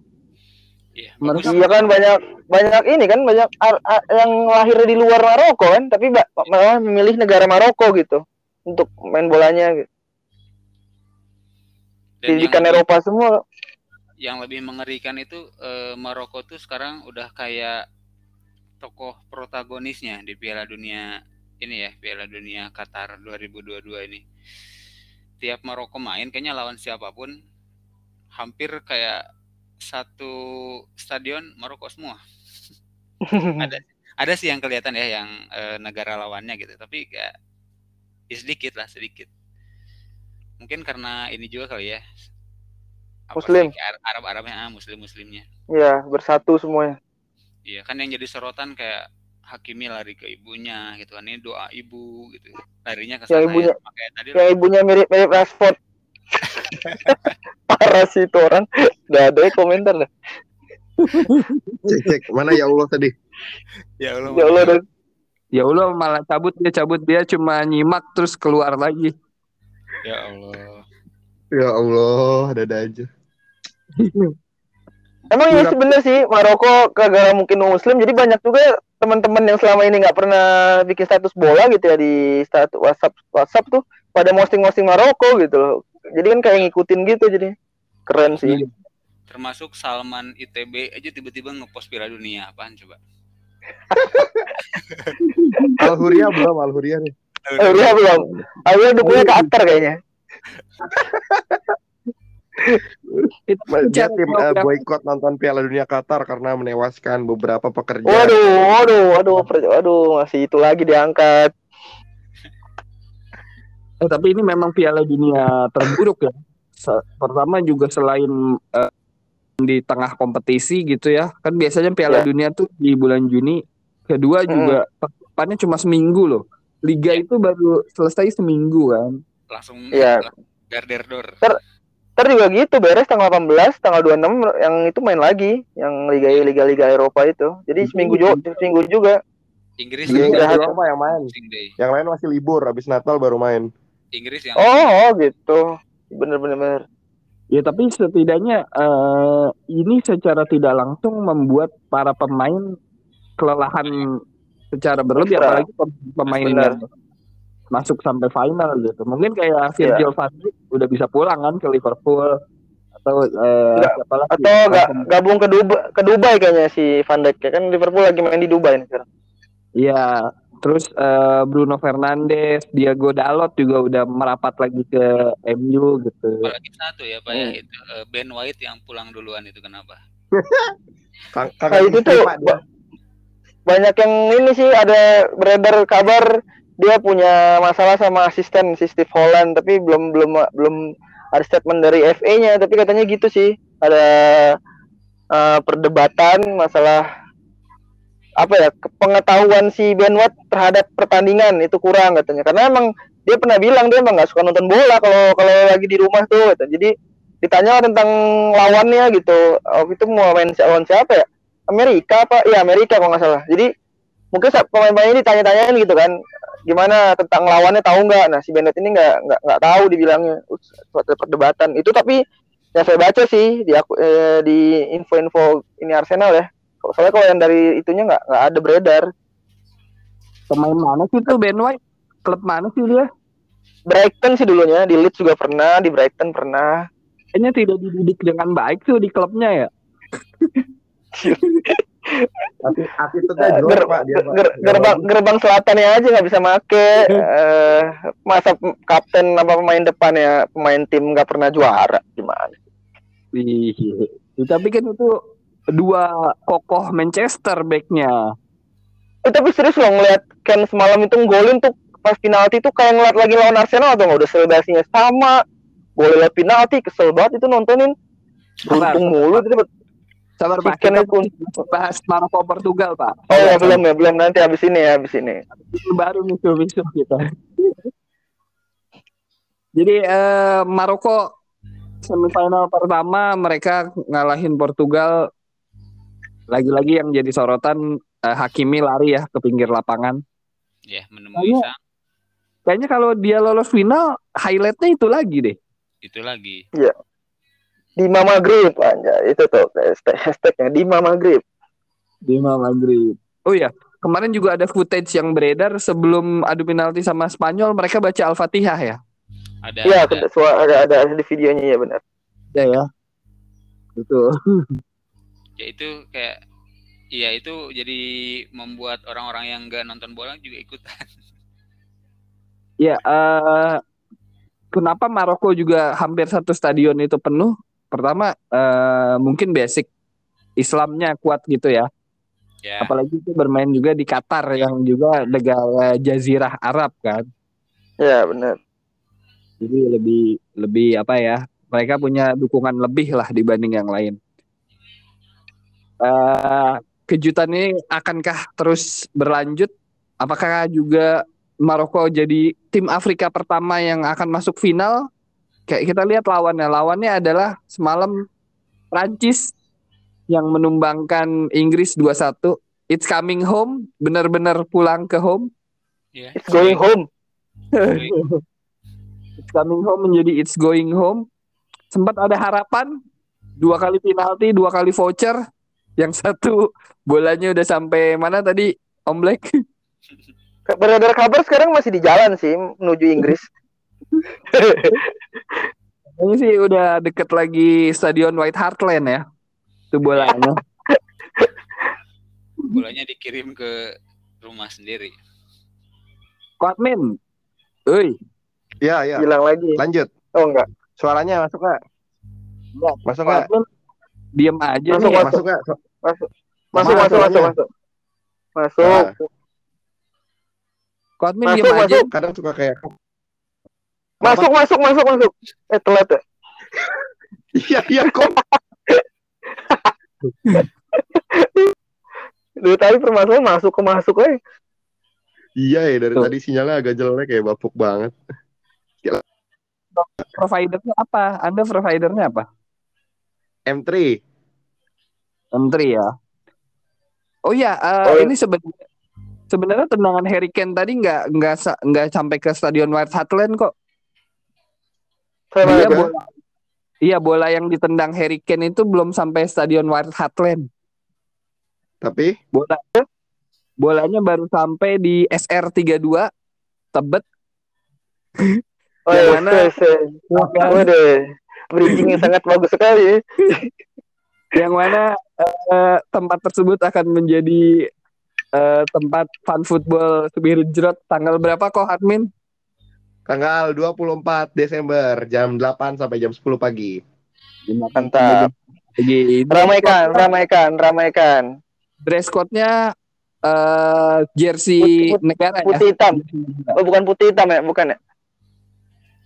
Iya bagus. Iya kan banyak banyak ini kan banyak ar- ar- yang lahir di luar Maroko kan, tapi ba- malah memilih negara Maroko gitu untuk main bolanya. Gitu. Dan Didikan Eropa semua. yang lebih mengerikan itu eh, Maroko tuh sekarang udah kayak tokoh protagonisnya di Piala Dunia ini ya Piala Dunia Qatar 2022 ini tiap Maroko main kayaknya lawan siapa pun hampir kayak satu stadion Maroko semua. ada ada sih yang kelihatan ya yang eh, negara lawannya gitu, tapi kayak ya sedikit lah sedikit. Mungkin karena ini juga kali ya. apa Muslim. sih, Ar- Arab-Arabnya ah, Muslim-Muslimnya. ya bersatu semuanya Iya kan yang jadi sorotan kayak Hakimi lari ke ibunya gitu kan ini doa ibu gitu larinya ke sana ibunya- ya tadi ibunya mirip mirip Rashford parah sih itu orang udah ada ya komentar dah Cek cek mana ya Allah tadi. ya Allah ya Allah dah. Ya Allah malah cabut dia cabut dia cuma nyimak terus keluar lagi. ya Allah Ya Allah, ada aja. emang iya sih bener sih Maroko kagak mungkin muslim jadi banyak juga teman-teman yang selama ini nggak pernah bikin status bola gitu ya di status WhatsApp WhatsApp tuh pada posting-posting Maroko gitu loh jadi kan kayak ngikutin gitu jadi keren sih. Termasuk Salman ITB aja tiba-tiba ngepost Piala Dunia apaan coba? Al Huria belum, Al Huria nih. Udah belum. Akhirnya dukungnya ke Qatar kayaknya. Itu Dia tim program- boykot nonton Piala Dunia Qatar karena menewaskan beberapa pekerja. waduh waduh waduh waduh masih itu lagi diangkat Eh, tapi ini memang Piala Dunia terburuk ya. Se- Pertama juga selain eh, di tengah kompetisi gitu ya, kan biasanya Piala Ya. Dunia tuh di bulan Juni. Kedua juga persiapannya cuma seminggu loh. Liga itu baru selesai seminggu kan. langsung Iya. dar der dor Ntar juga gitu beres tanggal 18, tanggal 26 yang itu main lagi, yang liga liga liga Eropa itu. Jadi Itu- seminggu juga, seminggu juga. Inggris Iya, juga Liga Eropa yang main. Yang lain masih libur, habis Natal baru main. Inggris yang Oh, oh gitu. Bener bener bener. Ya tapi setidaknya eh, ini secara tidak langsung membuat para pemain kelelahan secara berlebih Ekstra. apalagi pem- pemain Benar. yang masuk sampai final gitu. Mungkin kayak Virgil van Dijk udah bisa pulang kan ke Liverpool atau eh, Nggak, siapa lagi? Atau ga, gabung ke Dubai, ke Dubai kayaknya si Van Dijk ya kan Liverpool lagi main di Dubai nih sekarang. Iya, terus eh, Bruno Fernandes, Diego Dalot juga udah merapat lagi ke MU gitu. apalagi satu ya Pak ya Hmm. itu eh, Ben White yang pulang duluan itu kenapa Kang, Nah, kagak itu tuh dia. ba- banyak yang ini sih ada beredar kabar dia punya masalah sama asisten si Steve Holland tapi belum belum belum ada statement dari FA-nya tapi katanya gitu sih ada eh, perdebatan masalah apa ya pengetahuan si Ben White terhadap pertandingan itu kurang katanya. Karena emang dia pernah bilang dia emang nggak suka nonton bola kalau kalau lagi di rumah tuh gitu. jadi ditanya tentang lawannya gitu. Waktu itu mau main lawan siapa ya? Amerika apa? Ya Amerika kalau nggak salah. Jadi mungkin sa- pemain-pemainnya ditanya-tanyain gitu kan gimana tentang lawannya tahu nggak? Nah si Bennett ini nggak nggak nggak tahu dibilangnya. Suatu perdebatan. Itu tapi yang saya baca sih di aku eh, di info-info ini Arsenal ya soalnya kalau yang dari itunya nggak nggak ada beredar Pemain mana sih tuh Ben White? Klub mana sih dia? Brighton sih dulunya di Leeds juga pernah di Brighton pernah Kayaknya tidak dididik dengan baik tuh di klubnya ya. Tapi Eh, ger- Pak, dia, Pak. ger- gerbang gerbang selatannya aja nggak bisa make eh masa kapten apa pemain depan ya pemain tim nggak pernah juara gimana. Tapi kan itu dua kokoh Manchester backnya. Eh, tapi serius loh ngeliat Ken semalam itu golin tuh pas penalti tuh kayak ngeliat lagi lawan Arsenal atau nggak udah selebrasinya sama boleh liat penalti kesel banget itu nontonin beruntung mulu itu sabar Pak. Kita itu bahas Maroko Portugal Pak. oh ya belum ya belum nanti habis ini ya habis ini baru misuh-misuh kita. Jadi eh, Maroko semifinal pertama mereka ngalahin Portugal. Lagi-lagi yang jadi sorotan eh, Hakimi lari ya ke pinggir lapangan. ya menemui Kayaknya- sang Kayaknya kalau dia lolos final, highlightnya itu lagi deh. itu lagi di Mama Grip aja itu tuh hashtag hashtagnya di Mama Grip Di Madrid. Oh ya, kemarin juga ada footage yang beredar sebelum adu penalti sama Spanyol, mereka baca Al-Fatihah ya. ada Iya, ada ada, ada ada di videonya ya benar. Ya ya. Betul. ya itu kayak Iya itu jadi membuat orang-orang yang nggak nonton bola juga ikutan. Ya, eh kenapa Maroko juga hampir satu stadion itu penuh? Pertama eh, mungkin basic Islamnya kuat gitu ya. Ya. Apalagi itu bermain juga di Qatar yang juga negara jazirah Arab kan. Ya benar. Jadi lebih lebih apa ya? Mereka punya dukungan lebih lah dibanding yang lain. Eh, kejutan ini akankah terus berlanjut? Apakah juga Maroko jadi tim Afrika pertama yang akan masuk final? Kayak kita lihat lawannya. Lawannya adalah semalam Prancis yang menumbangkan Inggris 2-1. It's coming home, benar-benar pulang ke home. Ya. It's going home. It's coming home menjadi it's going home. Sempat ada harapan dua kali penalti, dua kali voucher. Yang satu bolanya udah sampai mana tadi Om Black? Beredar kabar sekarang masih di jalan sih menuju Inggris. Ini sih udah deket lagi stadion White Hart Lane ya. Itu bolanya. Bolanya dikirim ke rumah sendiri. Kuatmin. Oi, Ya, ya. Hilang lagi. Lanjut. Oh enggak. Suaranya masuk nggak? Masuk? Kuatmin diem aja Masuk, nih. masuk. Masuk Masuk. Masuk, masuk, masuk, masuk. Masuk. Kuatmin Masuk, aja. masuk. Kadang suka kayak Masuk, masuk, masuk, masuk. Eh, telat ya. iya iya kok. Dari tadi permasalahan masuk ke masuk aja. Iya ya dari Tuh. tadi sinyalnya agak jelek kayak bapuk banget. Providernya apa? Anda providernya apa? M3. M3 ya. Oh ya, eh, Oh, iya. ini sebenarnya sebenarnya tendangan Harry Kane tadi nggak nggak nggak sampai ke stadion White Hart Lane kok. Iya mana? bola, iya bola yang ditendang Harry Kane itu belum sampai stadion White Hart Lane. Tapi Bola bolanya baru sampai di SR32 Tebet. Oh, Yang iya, mana? yes, yes. Waduh. Bridging yang sangat bagus sekali. yang mana eh, tempat tersebut akan menjadi eh, tempat fun football Subir Jerot tanggal berapa kok admin? tanggal 24 Desember jam 8 sampai jam 10 pagi. Mantap. Jadi Ramaikan, ramaikan, ramaikan. dress code-nya eh jersey Putih- negara ya. Putih hitam. Oh, bukan putih hitam ya, bukan ya?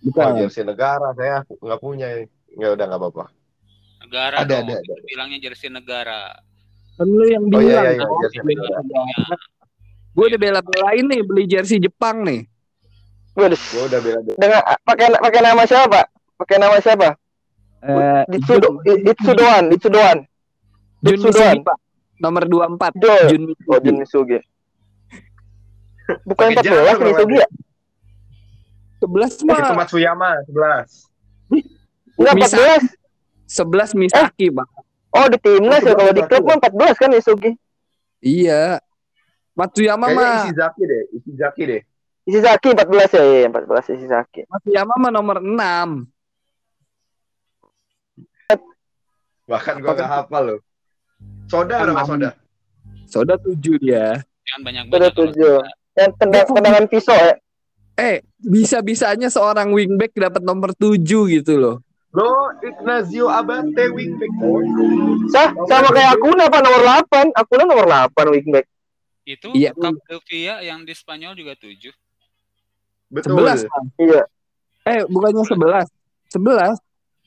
Bukan. Oh, jersey negara saya nggak punya. Ya udah nggak apa-apa. Negara Ada, dong. ada, ada. Itu Bilangnya jersey negara. Kan lu yang Oh, iya, bilang. iya, iya, kan? jersey negara. Gue udah bela-belain nih beli jersey Jepang nih. Waduh. Gua udah bela Dengan pakai pakai nama siapa? Pakai nama siapa? Eh, Itsudo, Itsudoan, Itsudoan. Jun Itsudoan. Misugi, Pak. Nomor 24. Jo. Jun Oh, Misugi. Jun Misugi. Bukan Pakai 14 jalur, Misugi ya? 11 Itu mah. Matsuyama 11. Enggak Misa- 14. 11 Misaki, Pak. Oh, di timnas ya kalau di klub mah 14 kan Misugi. Iya. Matsuyama mah Ishizaki deh, Ishizaki deh. Ishizaki 14 ya, iya 14 Ishizaki. Matsuyama mah nomor 6. Bahkan gua nggak hafal loh. Soda berapa soda? Soda 7 dia. Jangan banyak Sudah banyak. tujuh. Yang tendang tendangan pisau ya. Eh, bisa-bisanya seorang wingback dapat nomor 7 gitu loh. Lo Ignazio Abate wingback. Sah, sama kayak Akuna apa nomor 8. Akuna nomor 8 wingback. Itu Iya. Capdevia yang di Spanyol juga tujuh. Betul. 11. Bang. Iya. Eh, bukannya 11. 11.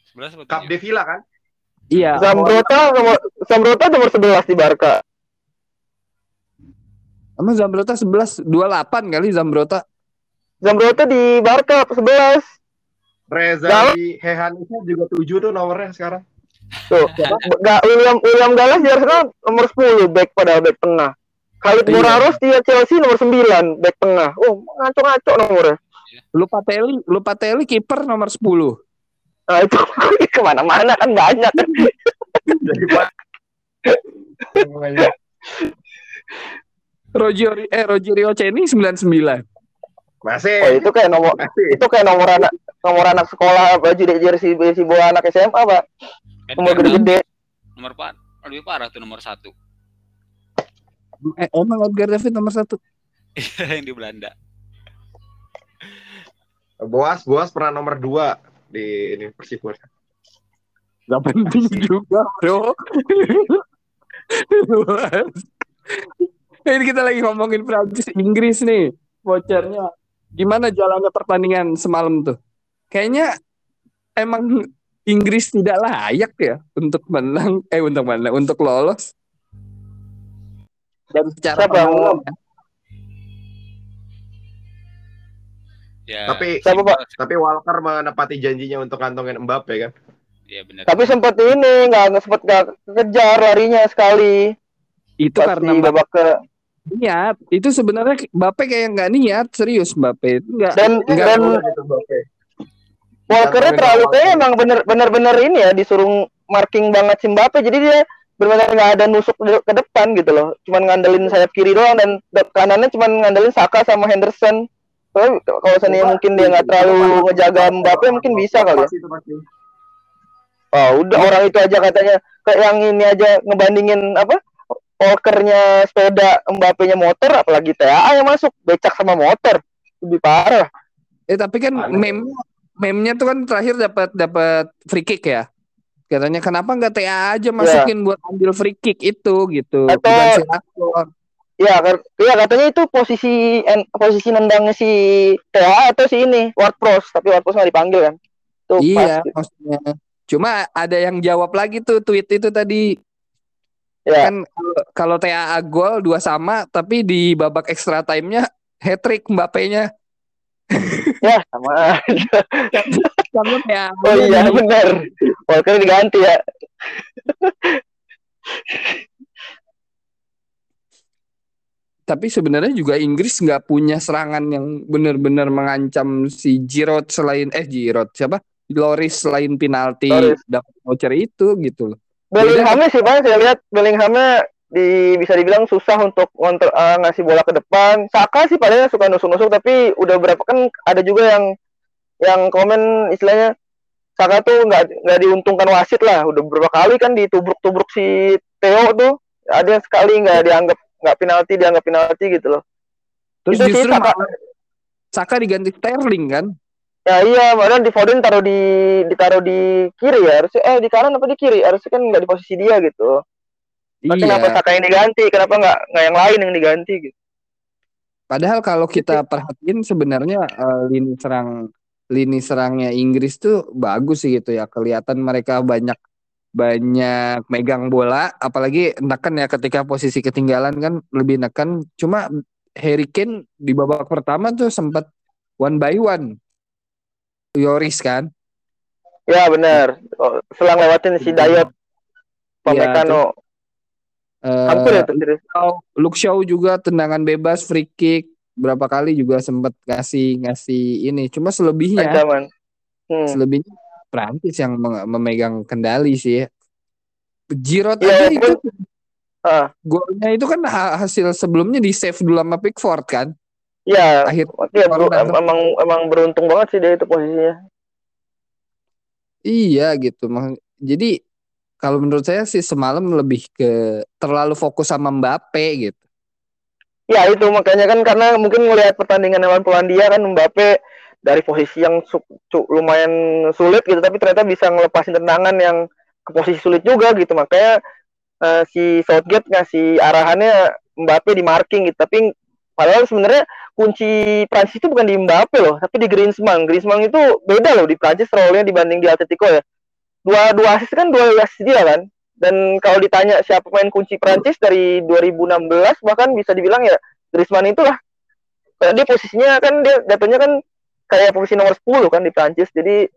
Sebelas atau Cup tujuh? de Villa kan? Iya. Zambrota nomor Zambrota nomor 11 di Barca. Sama Zambrota 11 28 kali Zambrota. Zambrota di Barca 11. Reza Galas. di Hehanisa juga 7 tuh nomornya sekarang. Tuh. Enggak William William Galas di Arsenal nomor 10 back pada back tengah. Khalid Iya. Moraros di Chelsea nomor 9 back tengah. Oh, ngaco-ngaco nomornya. Lupa Teli, lupa Teli kiper nomor 10. Nah, itu ke mana-mana kan banyak kan. Rogerio eh Rogerio Ceni 99. Masih. Oh, itu kayak nomor Masih. itu kayak nomor anak nomor anak sekolah baju di jersey jersey bola anak SMA pak nomor Edgar gede-gede nomor par lebih parah tuh nomor satu Eh, emang Edgar David nomor 1. yang di Belanda. Boas, Boas pernah nomor 2 di ini Persipura. Gak penting juga, bro. Ini kita lagi ngomongin Prancis Inggris nih. Vouchernya. Gimana jalannya pertandingan semalam tuh? Kayaknya emang Inggris tidak layak ya untuk menang eh untuk menang untuk lolos. Dan secara Siapa pengalaman, ya. Tapi Siapa, Pak? tapi Walker menepati janjinya untuk kantongin Mbappe kan. ya benar. Tapi sempat ini nggak sempat nggak kejar larinya sekali. itu Pas karena babak ke niat. Itu sebenarnya Mbappe kayak nggak niat serius Mbappe. Enggak dan Nggak dan itu Mbappe. Walkernya terlalu kayak emang bener bener bener ini ya disuruh marking banget si Mbappe jadi dia benar nggak ada nusuk ke depan gitu loh. Cuman ngandelin sayap kiri doang dan kanannya cuman ngandelin Saka sama Henderson. Tapi kalau seandainya mungkin dia nggak terlalu ngejaga Mbappe mungkin bisa kali ya. Itu pasti. oh udah orang itu aja katanya. Kayak yang ini aja ngebandingin apa Walkernya sepeda Mbappe-nya motor apalagi TAA yang masuk. Becak sama motor. Lebih parah. Eh tapi kan meme meme-nya tuh kan terakhir dapat dapat free kick ya. Katanya kenapa nggak TA aja masukin buat ambil free kick itu gitu. Atau- Bukan si Rashford. Iya, kan- iya katanya itu posisi en- posisi nendangnya si TA atau si ini Ward Prowse, tapi Ward Prowse nggak dipanggil kan? Tuh Iya, pas. maksudnya. Cuma ada yang jawab lagi tuh tweet itu tadi Ya. kan kalau- kalau TAA gol dua sama tapi di babak extra time-nya hat trick Mbappe-nya. Ya, sama aja. Karena TAA Oh iya, benar. Walker diganti ya. tapi sebenarnya juga Inggris nggak punya serangan yang benar-benar mengancam si Giroud selain eh Giroud siapa Loris selain penalti dapat voucher itu gitu loh. Bellinghamnya sih Bang, saya lihat Bellinghamnya di bisa dibilang susah untuk ngontrol eh, ngasih bola ke depan. Saka sih palingnya suka nusuk-nusuk tapi udah berapa kan ada juga yang yang komen istilahnya Saka tuh nggak nggak diuntungkan wasit lah. Udah beberapa kali kan ditubruk-tubruk si Theo tuh. Ada yang sekali nggak dianggap nggak penalti dianggap penalti gitu loh. Terus Itu sih justru Saka- malah Saka diganti Sterling kan. Ya iya, padahal di Foden taruh di ditaruh di kiri ya. Harusnya eh di kanan apa di kiri? Harusnya kan nggak di posisi dia gitu. Tapi kenapa Iya. Saka yang diganti? Kenapa nggak nggak yang lain yang diganti gitu? Padahal kalau kita perhatiin sebenarnya eh, lini serang lini serangnya Inggris tuh bagus sih gitu ya. Kelihatan mereka banyak banyak megang bola, apalagi neken ya ketika posisi ketinggalan kan lebih neken. Cuma Harry Kane di babak pertama tuh sempat one by one. Yoris kan. Ya benar. Oh, selang lewatin si Dayot Pamecano. Hampir ya. Luke Shaw juga tendangan bebas free kick berapa kali juga sempat ngasih ngasih ini. Cuma selebihnya Ancaman. Hmm. selebihnya Prancis yang memegang kendali sih ya. Giroud aja walaupun- itu Ah, golnya itu kan ha- hasil sebelumnya di save dulu sama Pickford kan. ya, Akhir ya bro, em- emang emang beruntung banget sih dia itu posisinya. iya gitu. Jadi kalau menurut saya sih semalam lebih ke terlalu fokus sama Mbappe gitu. Ya itu makanya kan karena mungkin ngelihat pertandingan lawan Polandia kan Mbappe dari posisi yang su- cu- lumayan sulit gitu tapi ternyata bisa ngelepasin tendangan yang ke posisi sulit juga gitu. Makanya eh, si Southgate ngasih arahannya Mbappe di marking gitu. Tapi padahal sebenarnya kunci Prancis itu bukan di Mbappe loh tapi di Griezmann. Griezmann itu beda loh di Prancis role-nya dibanding di Atletico ya dua dua assist kan dua assist dia kan? Dan kalau ditanya siapa pemain kunci Prancis dari 2016 bahkan bisa dibilang ya Griezmann itulah. Karena dia posisinya kan dia datanya kan kayak posisi nomor 10 kan di Prancis jadi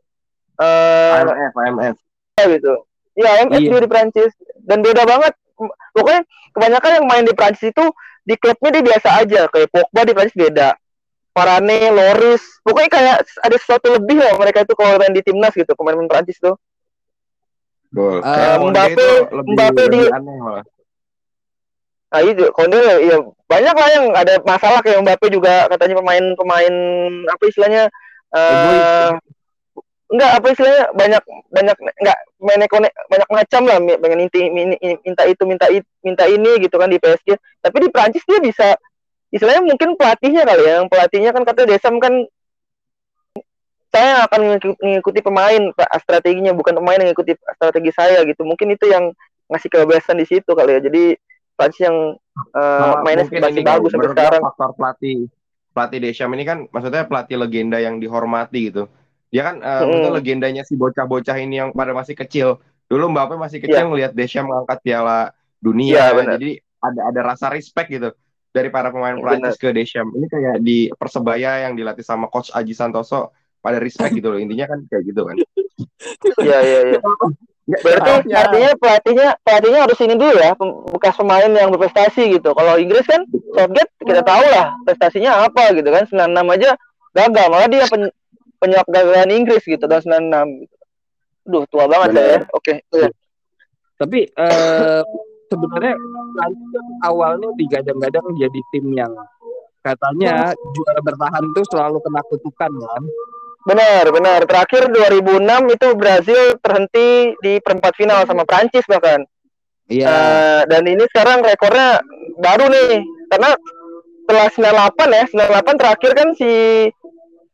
eh AMF, AMF. gitu. Ya MS Iya. dia di Prancis dan beda banget. Pokoknya kebanyakan yang main di Prancis itu di klubnya dia biasa aja. Kayak Pogba di Prancis beda. Varane, Loris pokoknya kayak ada sesuatu lebih loh mereka itu kalau main di timnas gitu pemain-pemain Prancis tuh Betul. Eh, Mbappe- itu lebih, Mbappe di- aneh malah. Nah itu Konde ya banyak lah yang ada masalah kayak Mbappe juga katanya pemain-pemain apa istilahnya eh enggak apa istilahnya banyak banyak enggak ekonomi banyak macam lah pengen inti min- minta itu minta it- minta ini gitu kan di PSG tapi di Prancis dia bisa istilahnya mungkin pelatihnya kali ya yang pelatihnya kan katanya Desam kan saya akan mengikuti, pemain strateginya bukan pemain yang mengikuti strategi saya gitu. Mungkin itu yang ngasih kebebasan di situ kali ya. Jadi Prancis yang uh, Sama mainnya masih bagus sampai sekarang. faktor pelatih pelatih Deschamps ini kan maksudnya pelatih legenda yang dihormati gitu dia kan Mm-mm. maksudnya legendanya si bocah-bocah ini yang pada masih kecil dulu Mbappe masih kecil Iya. ngelihat Deschamps mengangkat piala dunia Iya, benar. jadi ada ada rasa respect gitu dari para pemain Benar. Prancis ke Deschamps ini kayak di persebaya yang dilatih sama coach Aji Santoso pada respect gitu loh intinya kan kayak gitu kan Iya iya iya. Berarti artinya pelatihnya pelatihnya harus ini dulu ya, bekas pemain yang berprestasi gitu. Kalau Inggris kan Southgate kita tahu lah prestasinya apa gitu kan. 96 aja gagal, malah dia pen, penyebab kegagalan Inggris gitu tahun 96 gitu. Duh, tua banget Benar. saya. ya. Oke. iya. Tapi eh, sebenarnya awalnya digadang-gadang jadi tim yang katanya juara bertahan tuh selalu kena kutukan kan. Benar, benar. Terakhir 2006 itu Brazil terhenti di perempat final sama Prancis bahkan. Iya. Eh, dan ini sekarang rekornya baru nih. Karena setelah 98 ya 98 terakhir kan si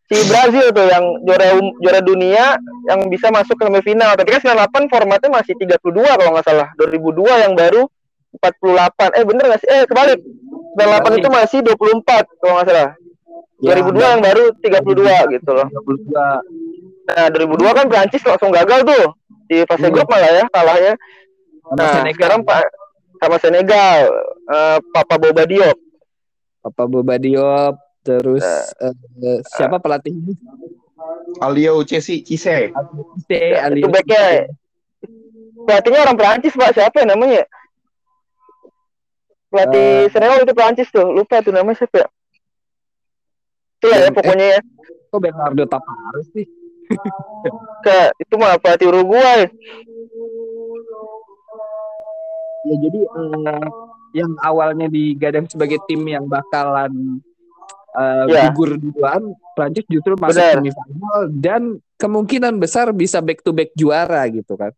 si Brazil tuh yang juara um- juara dunia yang bisa masuk ke semifinal. Tapi kan 98 formatnya masih 32 kalau nggak salah. 2002 yang baru 48 eh bener nggak sih? Eh kebalik. 98 itu masih 24 kalau nggak salah Ya, 2002 yang baru 32 gitu loh 32. nah 2002 kan Prancis langsung gagal tuh di fase grup malah ya kalahnya Nah, Senegal. sekarang Pak sama Senegal, eh, Papa Boba Diop. Papa Boba Diop terus Nah. eh, siapa pelatihnya? Alio Cesi Cise Cisse, itu alias backnya pelatihnya orang Perancis Pak, siapa ya namanya? Pelatih Eh. Senegal itu Perancis tuh, lupa tuh namanya siapa ya? Itulah ya Eh, pokoknya ya. Kok Bernardo Tapares sih? Ke, itu mah pelatih Uruguay. Ya jadi eh, yang awalnya digadang sebagai tim yang bakalan eh, Ya. gugur duluan, Prancis justru masuk semifinal dan kemungkinan besar bisa back to back juara gitu kan.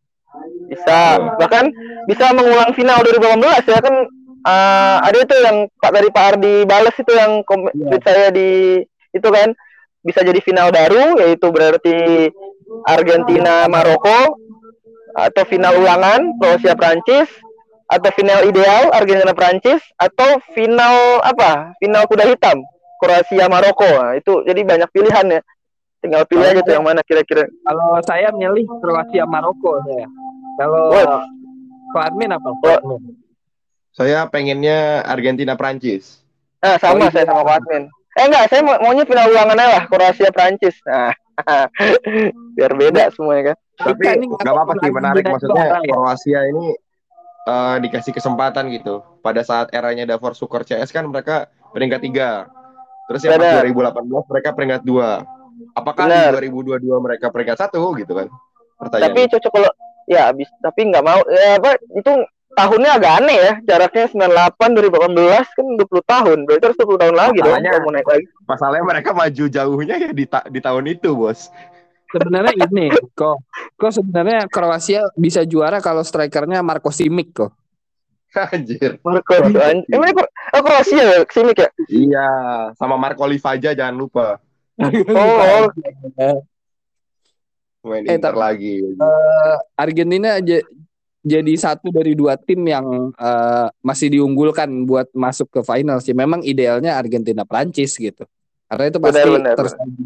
Bisa, bahkan bisa mengulang final 2018 ya kan eh, ada itu yang Pak dari Pak Ardi Bales itu yang Iya. tweet saya di itu kan. Bisa jadi final baru yaitu berarti Argentina Maroko atau final ulangan Kroasia Prancis atau final ideal Argentina Prancis atau final apa? Final kuda hitam Kroasia Maroko. Nah, itu jadi banyak pilihan ya. Tinggal pilih aja tuh yang mana kira-kira. Kalau saya milih Kroasia Maroko saya. Kalau Admin apa? Saya pengennya Argentina Prancis. Nah, sama Oh, saya sama Pak Admin. Eh enggak, saya mau maunya final ulangan lah, Kroasia Prancis. Nah, biar beda semuanya kan. tapi nggak apa-apa sih menarik maksudnya ya. Kroasia ini eh, dikasih kesempatan gitu pada saat eranya Davor Sukor CS kan mereka peringkat tiga terus yang pas Benar. 2018 mereka peringkat dua apakah Benar. di 2022 mereka peringkat satu gitu kan pertanyaan Tapi cocok kalau ya habis tapi nggak mau ya apa itu tahunnya agak aneh ya. Jaraknya 98 2018 kan 20 tahun. Berarti harus 20 tahun lagi dong Masalahnya- kalau mau naik lagi. masalahnya mereka maju jauhnya ya di, ta- di tahun itu bos Sebenarnya ini kok kok sebenarnya Kroasia bisa juara kalau strikernya Marco Simic kok. anjir Marco Anj- Emang oh, Kroasia ya sini ya? iya sama Marco Livaja jangan lupa Oh, oh. main Eh, Inter tapi- lagi Argentina aja jadi satu dari dua tim yang eh, masih diunggulkan buat masuk ke final sih. Memang idealnya Argentina Prancis gitu. Karena itu pasti Benar, benar, tersaji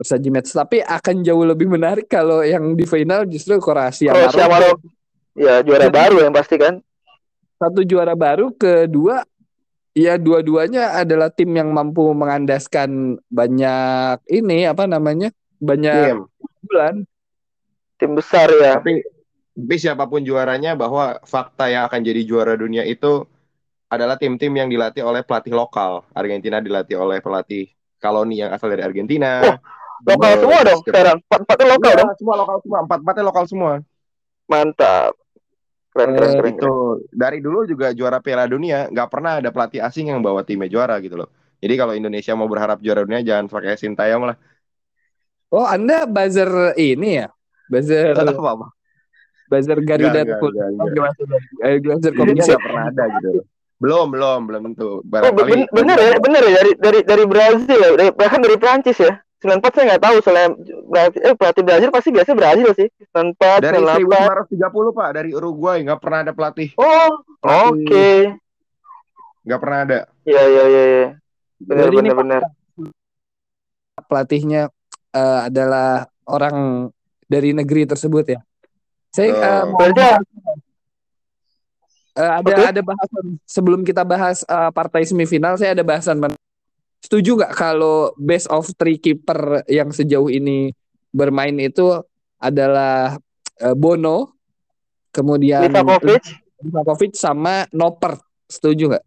tersaji match. Tapi akan jauh lebih menarik kalau yang di final justru Kroasia Kroasia Maroko. Maroko. Ya juara Jadi- baru yang pasti kan. Satu juara baru, kedua ya dua-duanya adalah tim yang mampu mengandaskan banyak ini apa namanya? banyak Tim. bulan. Tim besar ya. tapi tapi siapa pun juaranya bahwa fakta yang akan jadi juara dunia itu adalah tim-tim yang dilatih oleh pelatih lokal. Argentina dilatih oleh pelatih Kaloni yang asal dari Argentina. Oh, Lokal Terus- semua dong sekarang. Empat-empatnya lokal Iya, dong. semua lokal semua, empat-empatnya lokal semua. Mantap. Keren, keren, Eh, keren. Itu dari dulu juga juara Piala Dunia nggak pernah ada pelatih asing yang bawa timnya juara gitu loh. Jadi kalau Indonesia mau berharap juara dunia jangan pakai Sintayong lah. Oh, Anda buzzer ini ya? Buzzer apa apa. Buzzer Garuda Enggak, enggak, enggak, Oh, gimana? Eh, buzzer komisi. nggak pernah ada gitu. Belum, belum, belum tentu. Oh, Barangkali ben- bener ya, bener ya dari dari dari Brazil ya, dari, bahkan dari Prancis ya. 94 saya nggak tahu soalnya Brazil, eh, pelatih Brazil pasti biasa Brazil sih 94 Dari 98 1530 Pak, dari Uruguay nggak pernah ada pelatih, oh oke nggak pernah ada. Iya iya iya iya. Benar Jadi benar benar. pelatihnya eh, adalah orang dari negeri tersebut ya. Saya Oh. eh, mau Berarti Eh, ada Oke. ada bahasan sebelum kita bahas eh, partai semifinal saya ada bahasan. Setuju nggak kalau best of three keeper yang sejauh ini bermain itu adalah eh, Bono, kemudian Livakovic Livakovic sama Noper. Setuju nggak?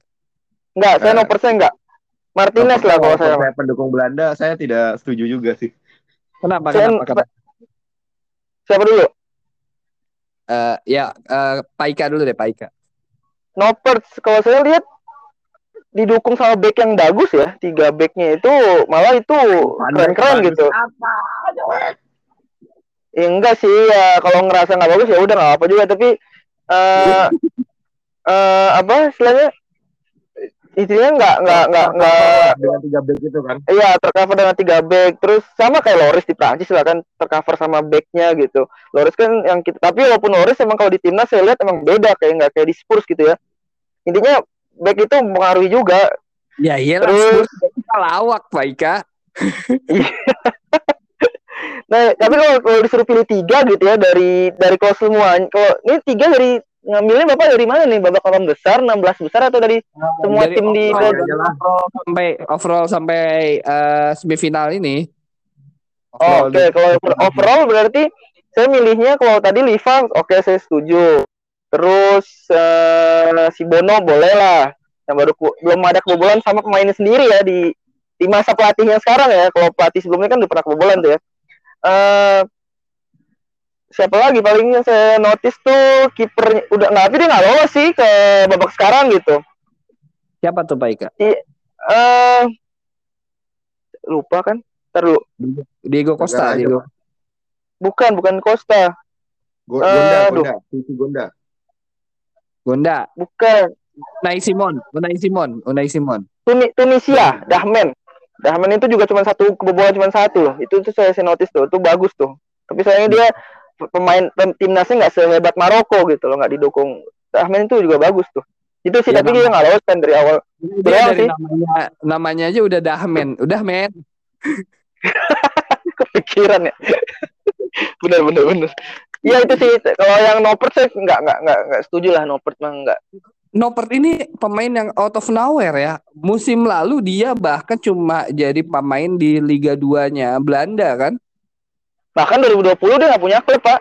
enggak, saya no persen enggak. Martinez lah kalau saya. saya pendukung Belanda, saya tidak setuju juga sih. Kenapa? Saya- Kenapa? Kenapa? Siapa dulu? Eh, ya eh, Paika dulu deh Paika. Noppert kalau saya lihat didukung sama back yang bagus ya tiga backnya itu malah itu keren-keren gitu. Ya, enggak sih ya kalau ngerasa nggak bagus ya udah nggak apa juga tapi eh eh, apa istilahnya intinya nggak nggak nggak nggak dengan tiga back itu kan. Iya, tercover dengan tiga back. Terus sama kayak Loris di Prancis lah kan tercover sama backnya gitu. Loris kan yang kita, tapi walaupun Loris emang kalau di timnas saya lihat emang beda kayak nggak kayak di Spurs gitu ya. Intinya back itu mempengaruhi juga. Ya iyalah Terus- kita lawak Paika. Nah, tapi kalau, kalau disuruh pilih tiga gitu ya dari dari kalau semua, kalau ini tiga dari ngambilnya bapak dari mana nih babak 8 besar, 16 besar atau dari semua Dari tim di overall, sampai overall sampai eh, semifinal ini. Oh, Oke, dari- kalau over- overall berarti saya milihnya kalau tadi Liva, oke saya setuju. Terus eh, si Bono boleh lah. Yang baru ku- belum ada kebobolan sama pemainnya sendiri ya di di masa pelatihnya sekarang ya. Kalau pelatih sebelumnya kan udah pernah kebobolan tuh ya. Eh siapa lagi paling yang saya notice tuh kipernya udah nggak tapi dia nggak lolos sih ke babak sekarang gitu. Siapa tuh Paika? Eh lupa kan? Ntar dulu. Diego Costa. Aja, Diego. Bukan, bukan Costa. Go- Eh, Gonda, aduh. Gonda, Cici Gonda. Gonda. Bukan. Unai Simon. Unai Simon. Unai Simon. Tuni Tunisia, Dahmen. Dahmen itu juga cuma satu kebobolan cuma satu loh. Itu tuh saya, saya notice tuh, itu bagus tuh. Tapi sayangnya dia pemain pem- timnasnya nggak sehebat Maroko gitu loh, nggak didukung. Dahmen itu juga bagus tuh. Itu sih, Iya, tapi dia nggak lolos kan dari awal. Dia Doang dari sih. namanya namanya aja udah dahmen. Udah men. Kepikiran ya. bener bener bener. Iya itu sih. Kalau yang Nopert saya nggak nggak nggak nggak setuju lah Nopert mah nggak. Noppert ini pemain yang out of nowhere ya. Musim lalu dia bahkan cuma jadi pemain di Liga 2-nya Belanda kan. Bahkan 2020 dia nggak punya klub pak.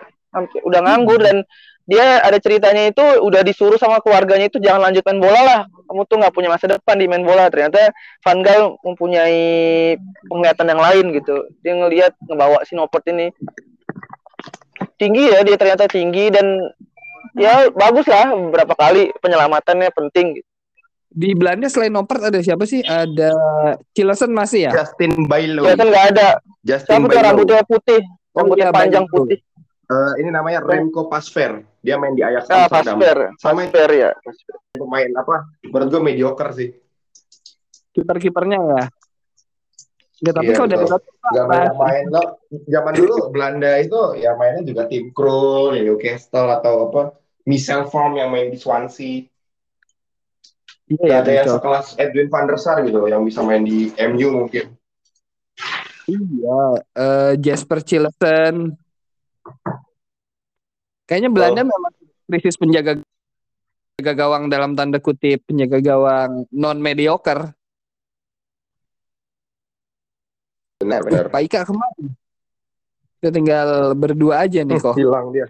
Udah nganggur dan dia ada ceritanya itu udah disuruh sama keluarganya itu jangan lanjut main bola lah. Kamu tuh nggak punya masa depan di main bola. Ternyata Van Gaal mempunyai penglihatan yang lain gitu. Dia ngelihat ngebawa si Noppert ini tinggi ya dia ternyata tinggi dan ya bagus lah beberapa kali penyelamatannya penting. Di Belanda selain Noppert ada siapa sih? Ada Cilesen masih ya? Justin Bailo. Nggak ada. Justin Siapa tuh Bailo. rambutnya putih, Oh, rambutnya iya, panjang Bailo. putih. Eh, ini namanya Remco Pasver. Dia main di Ajax Ah, Amsterdam. Pasver, Sama Pasver ya. Pemain apa? Menurut gue mediocre sih. Kiper-kipernya ya. Ya, tapi Iya, kalau dari. Gak banyak main lo. Zaman dulu Belanda itu ya mainnya juga tim Krul, ya Newcastle atau apa? Michel Vorm yang main di Swansea. Iya, ya, ada yang betul. sekelas Edwin van der Sar gitu yang bisa main di MU mungkin. Iya, eh, Jasper Cilesen. Kayaknya Belanda memang krisis penjaga penjaga gawang dalam tanda kutip penjaga gawang non mediocre. Benar benar. Pak Ika ke mana? Kita tinggal berdua aja nih kok. Hilang dia.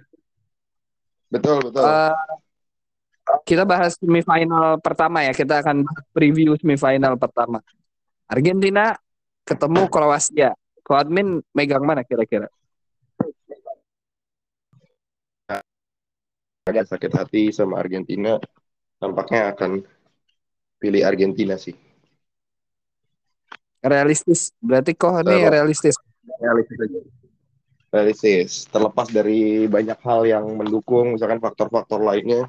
Betul betul. Eh, kita bahas semifinal pertama ya. Kita akan preview semifinal pertama. Argentina ketemu Kroasia. Ko admin megang mana kira-kira? Agak sakit hati sama Argentina. Nampaknya akan pilih Argentina sih. Realistis. Berarti kok ini realistis. Realistis aja. Realistis. Terlepas dari banyak hal yang mendukung, misalkan faktor-faktor lainnya,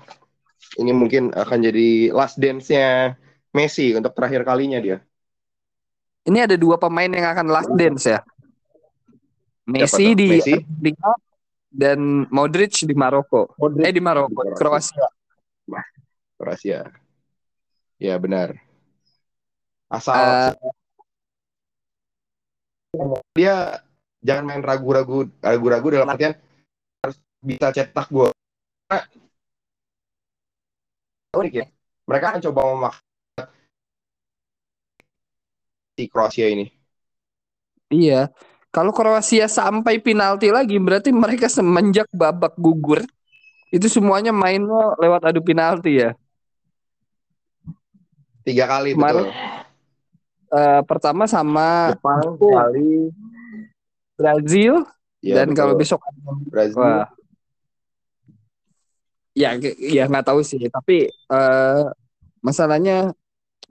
ini mungkin akan jadi last dance-nya Messi untuk terakhir kalinya dia. Ini ada dua pemain yang akan last dance ya. Messi di Messi? Argentina dan Modric di Maroko. Modric Eh di Maroko, di Kroasia. Kroasia. Ya benar. Asal Eh, dia jangan main ragu-ragu ragu-ragu dalam artian harus bisa cetak gol. Unik ya. Mereka akan coba memaksa si Kroasia ini. iya. Kalau Kroasia sampai penalti lagi berarti mereka semenjak babak gugur itu semuanya mainnya lewat adu penalti ya. Tiga kali Kemarin- betul. Eh, pertama sama Jepang kali Brazil ya, dan betul. kalau besok Brazil wah ya ya nggak tahu sih tapi eh, masalahnya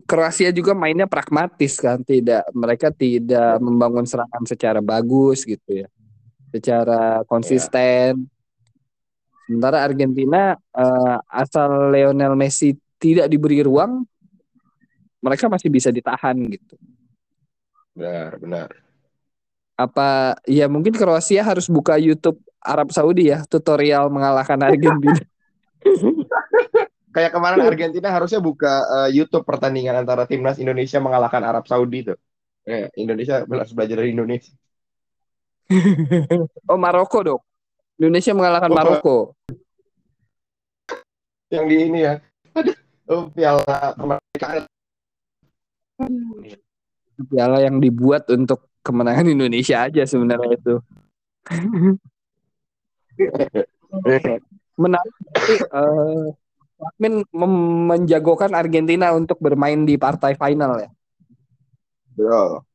Kroasia juga mainnya pragmatis kan tidak mereka tidak membangun serangan secara bagus gitu ya. Secara konsisten. Sementara Argentina eh, asal Lionel Messi tidak diberi ruang mereka masih bisa ditahan gitu. Benar benar. apa ya mungkin Kroasia harus buka YouTube Arab Saudi ya tutorial mengalahkan Argentina Kayak kemarin Argentina harusnya buka eh, YouTube pertandingan antara timnas Indonesia mengalahkan Arab Saudi tuh. Eh, Indonesia harus belajar dari Indonesia. oh Maroko dong Indonesia mengalahkan Oh, Maroko Yang di ini ya. Aduh, oh, piala kemerdekaan. piala yang dibuat untuk kemenangan Indonesia aja sebenarnya itu menarik eh, Admin menjagokan Argentina untuk bermain di partai final ya Betul.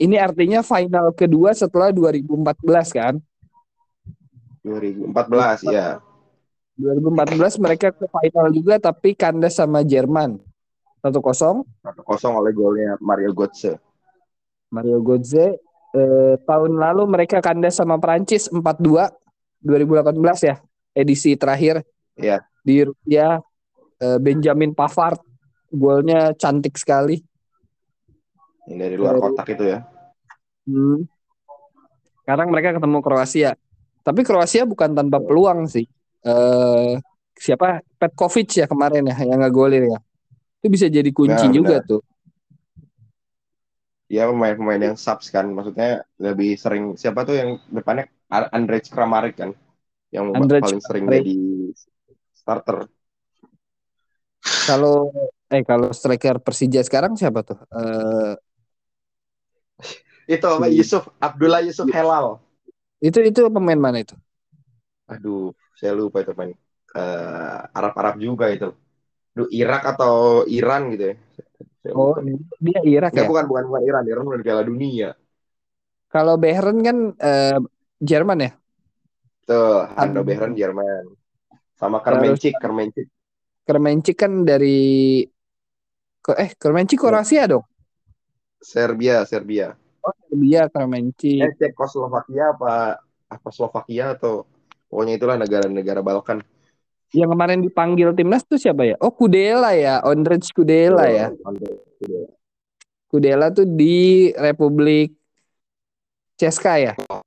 ini artinya final kedua setelah 2014 kan 2014 ya. 2014 mereka ke final juga tapi kandas sama Jerman 1-0 1-0 oleh golnya Mario Götze. Mario Götze eh, tahun lalu mereka kandas sama Prancis 4-2 2018 ya edisi terakhir Iya. di Rusia eh, Benjamin Pavard golnya cantik sekali Ini dari luar Dari- kotak itu ya. Hmm. sekarang mereka ketemu Kroasia tapi Kroasia bukan tanpa peluang sih eh siapa Petkovic ya kemarin ya yang ngegolin ya itu bisa jadi kunci Nah, juga benar. tuh Dia pemain-pemain yang subs kan. Maksudnya lebih sering siapa tuh yang depannya Andrej Kramaric kan. Yang Andrej paling sering jadi starter. kalau eh kalau striker Persija sekarang siapa tuh eh Itu apa. Yusuf Abdullah Yusuf Helal. itu itu pemain mana itu Aduh, saya lupa itu main eh, Arab-Arab juga itu. Duh, Irak atau Iran gitu ya. Saya oh lupa. dia Irak Enggak, ya bukan, bukan, bukan Iran. Iran udah Piala Dunia. Kalau Behren kan eh, Jerman ya. Tuh, Hmm. Behren Jerman. Sama Kermencik, Kermencik. Kremencik kan dari eh Kremencik Kroasia dong. Serbia, Serbia. Oh Serbia Kremencik. Eh, Cekoslovakia apa apa Slovakia atau pokoknya itulah negara-negara Balkan. Yang kemarin dipanggil timnas tuh siapa ya? Oh Kudela ya, Ondrej Kudela ya. Kudela tuh di Republik Ceska ya. Oh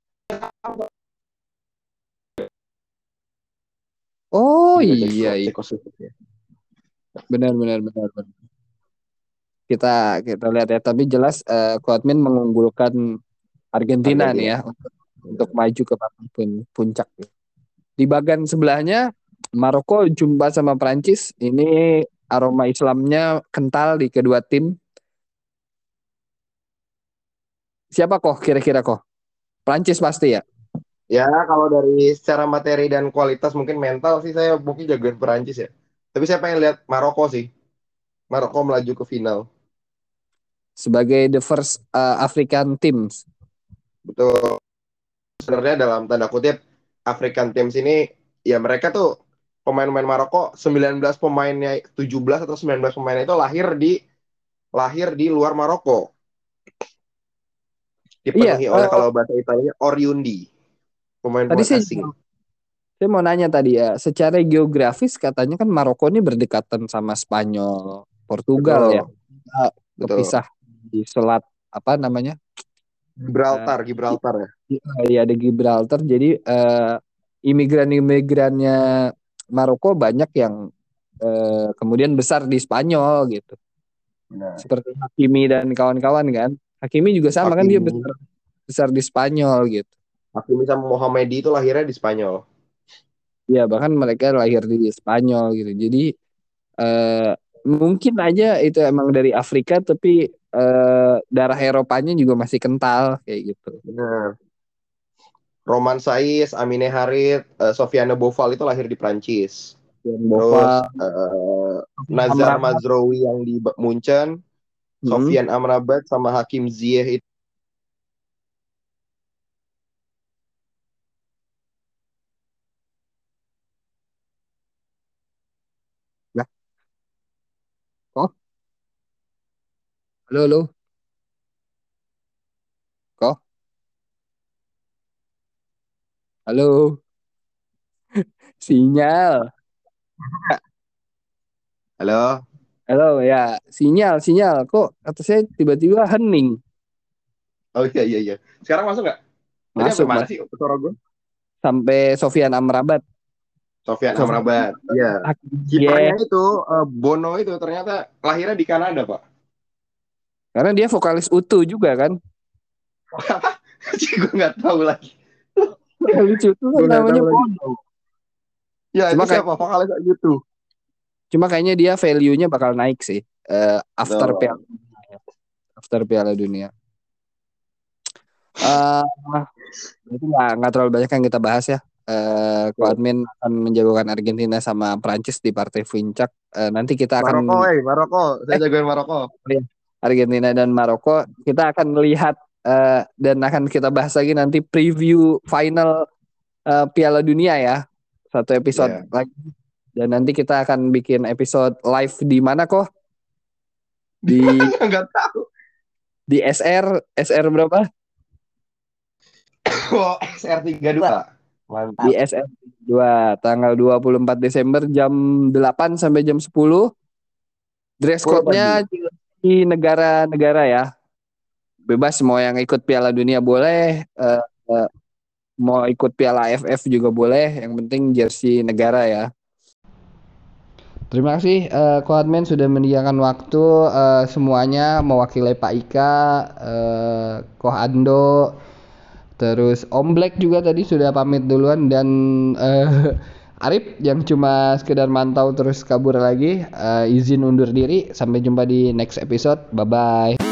iya, iya. Cekoslovakia. benar benar benar benar. Kita kita lihat ya, tapi jelas eh, Kuatmin mengunggulkan Argentina, Argentina. nih ya untuk, untuk maju ke pun- puncak. Di bagian sebelahnya Maroko jumpa sama Prancis. Ini aroma Islamnya kental di kedua tim. Siapa kok kira-kira kok? Prancis pasti ya. Ya, kalau dari secara materi dan kualitas mungkin mental sih saya mungkin jagoan Perancis ya. Tapi saya pengen lihat Maroko sih. Maroko melaju ke final. Sebagai the first uh, African teams. Betul. Sebenarnya dalam tanda kutip African teams ini ya mereka tuh pemain-pemain Maroko 19 pemainnya 17 atau 19 pemainnya itu lahir di lahir di luar Maroko. Dipenuhi Iya, oleh eh, kalau bahasa Italianya Oriundi. Pemain-pemain Tadi saya, asing. saya mau nanya tadi ya, secara geografis katanya kan Maroko ini berdekatan sama Spanyol, Portugal Betul. ya. Betul. Kepisah di selat apa namanya? Gibraltar, Gibraltar ya. Iya ada Gibraltar. Jadi eh, imigran-imigrannya Maroko banyak yang eh, kemudian besar di Spanyol gitu. Benar. Seperti Hakimi dan kawan-kawan kan. Hakimi juga sama kan dia Hakimi. besar besar di Spanyol gitu. Hakimi sama Mohamedi itu lahirnya di Spanyol. Iya bahkan mereka lahir di Spanyol gitu. Jadi eh, mungkin aja itu emang dari Afrika tapi eh, darah Eropanya juga masih kental kayak gitu. Benar. Roman Saiz, Amine Harit, eh, Sofiane Boufal itu lahir di Prancis. Dan Terus eh, Nazar Amrabat. Mazroui yang di Munchen, Hmm. Sofian Amrabat sama Hakim Ziyech itu Halo, halo. Kok? Halo. Sinyal. Halo. Halo, ya. Sinyal, sinyal. Kok kata saya tiba-tiba hening. Oh iya iya iya. Sekarang masuk nggak? Tadi Masuk, mana Mas. sih suara gue? Sampai Sofian Amrabat. Sofian Sofian Amrabat. Iya. Kipernya itu eh, Bono itu ternyata lahirnya di Kanada, Pak. Karena dia vokalis Utu juga kan. gue nggak tahu lagi. Vokalis Utu kan Gua nggak namanya. Bono. Ya, Cuma itu siapa? Vokalis kayak gitu. Cuma kayaknya dia value-nya bakal naik sih. eh, after Oh. Piala After Piala Dunia. Eh itu nggak nggak terlalu banyak yang kita bahas ya. Eh Ko Admin akan menjagokan Argentina sama Prancis di partai puncak. Eh, nanti kita akan Maroko, eh, Maroko. Saya Eh. jagoin Maroko. Argentina dan Maroko. Kita akan melihat eh, dan akan kita bahas lagi nanti preview final eh, Piala Dunia ya. Satu episode Iya. lagi. Dan nanti kita akan bikin episode live di mana kok? Di Nggak tahu. di SR SR berapa? Oh, SR32. Mantap. Di SR 2 tanggal 24 Desember jam 8 sampai jam 10. Dress code-nya di negara-negara ya. Bebas mau yang ikut Piala Dunia boleh, eh, eh, mau ikut Piala AFF juga boleh, yang penting jersey negara ya. Terima kasih eh Ko Admin sudah menyediakan waktu eh, semuanya mewakili Pak Ika, eh, Ko Ando, terus Om Black juga tadi sudah pamit duluan dan eh, Arif yang cuma sekedar mantau terus kabur lagi eh, izin undur diri. Sampai jumpa di next episode. Bye bye.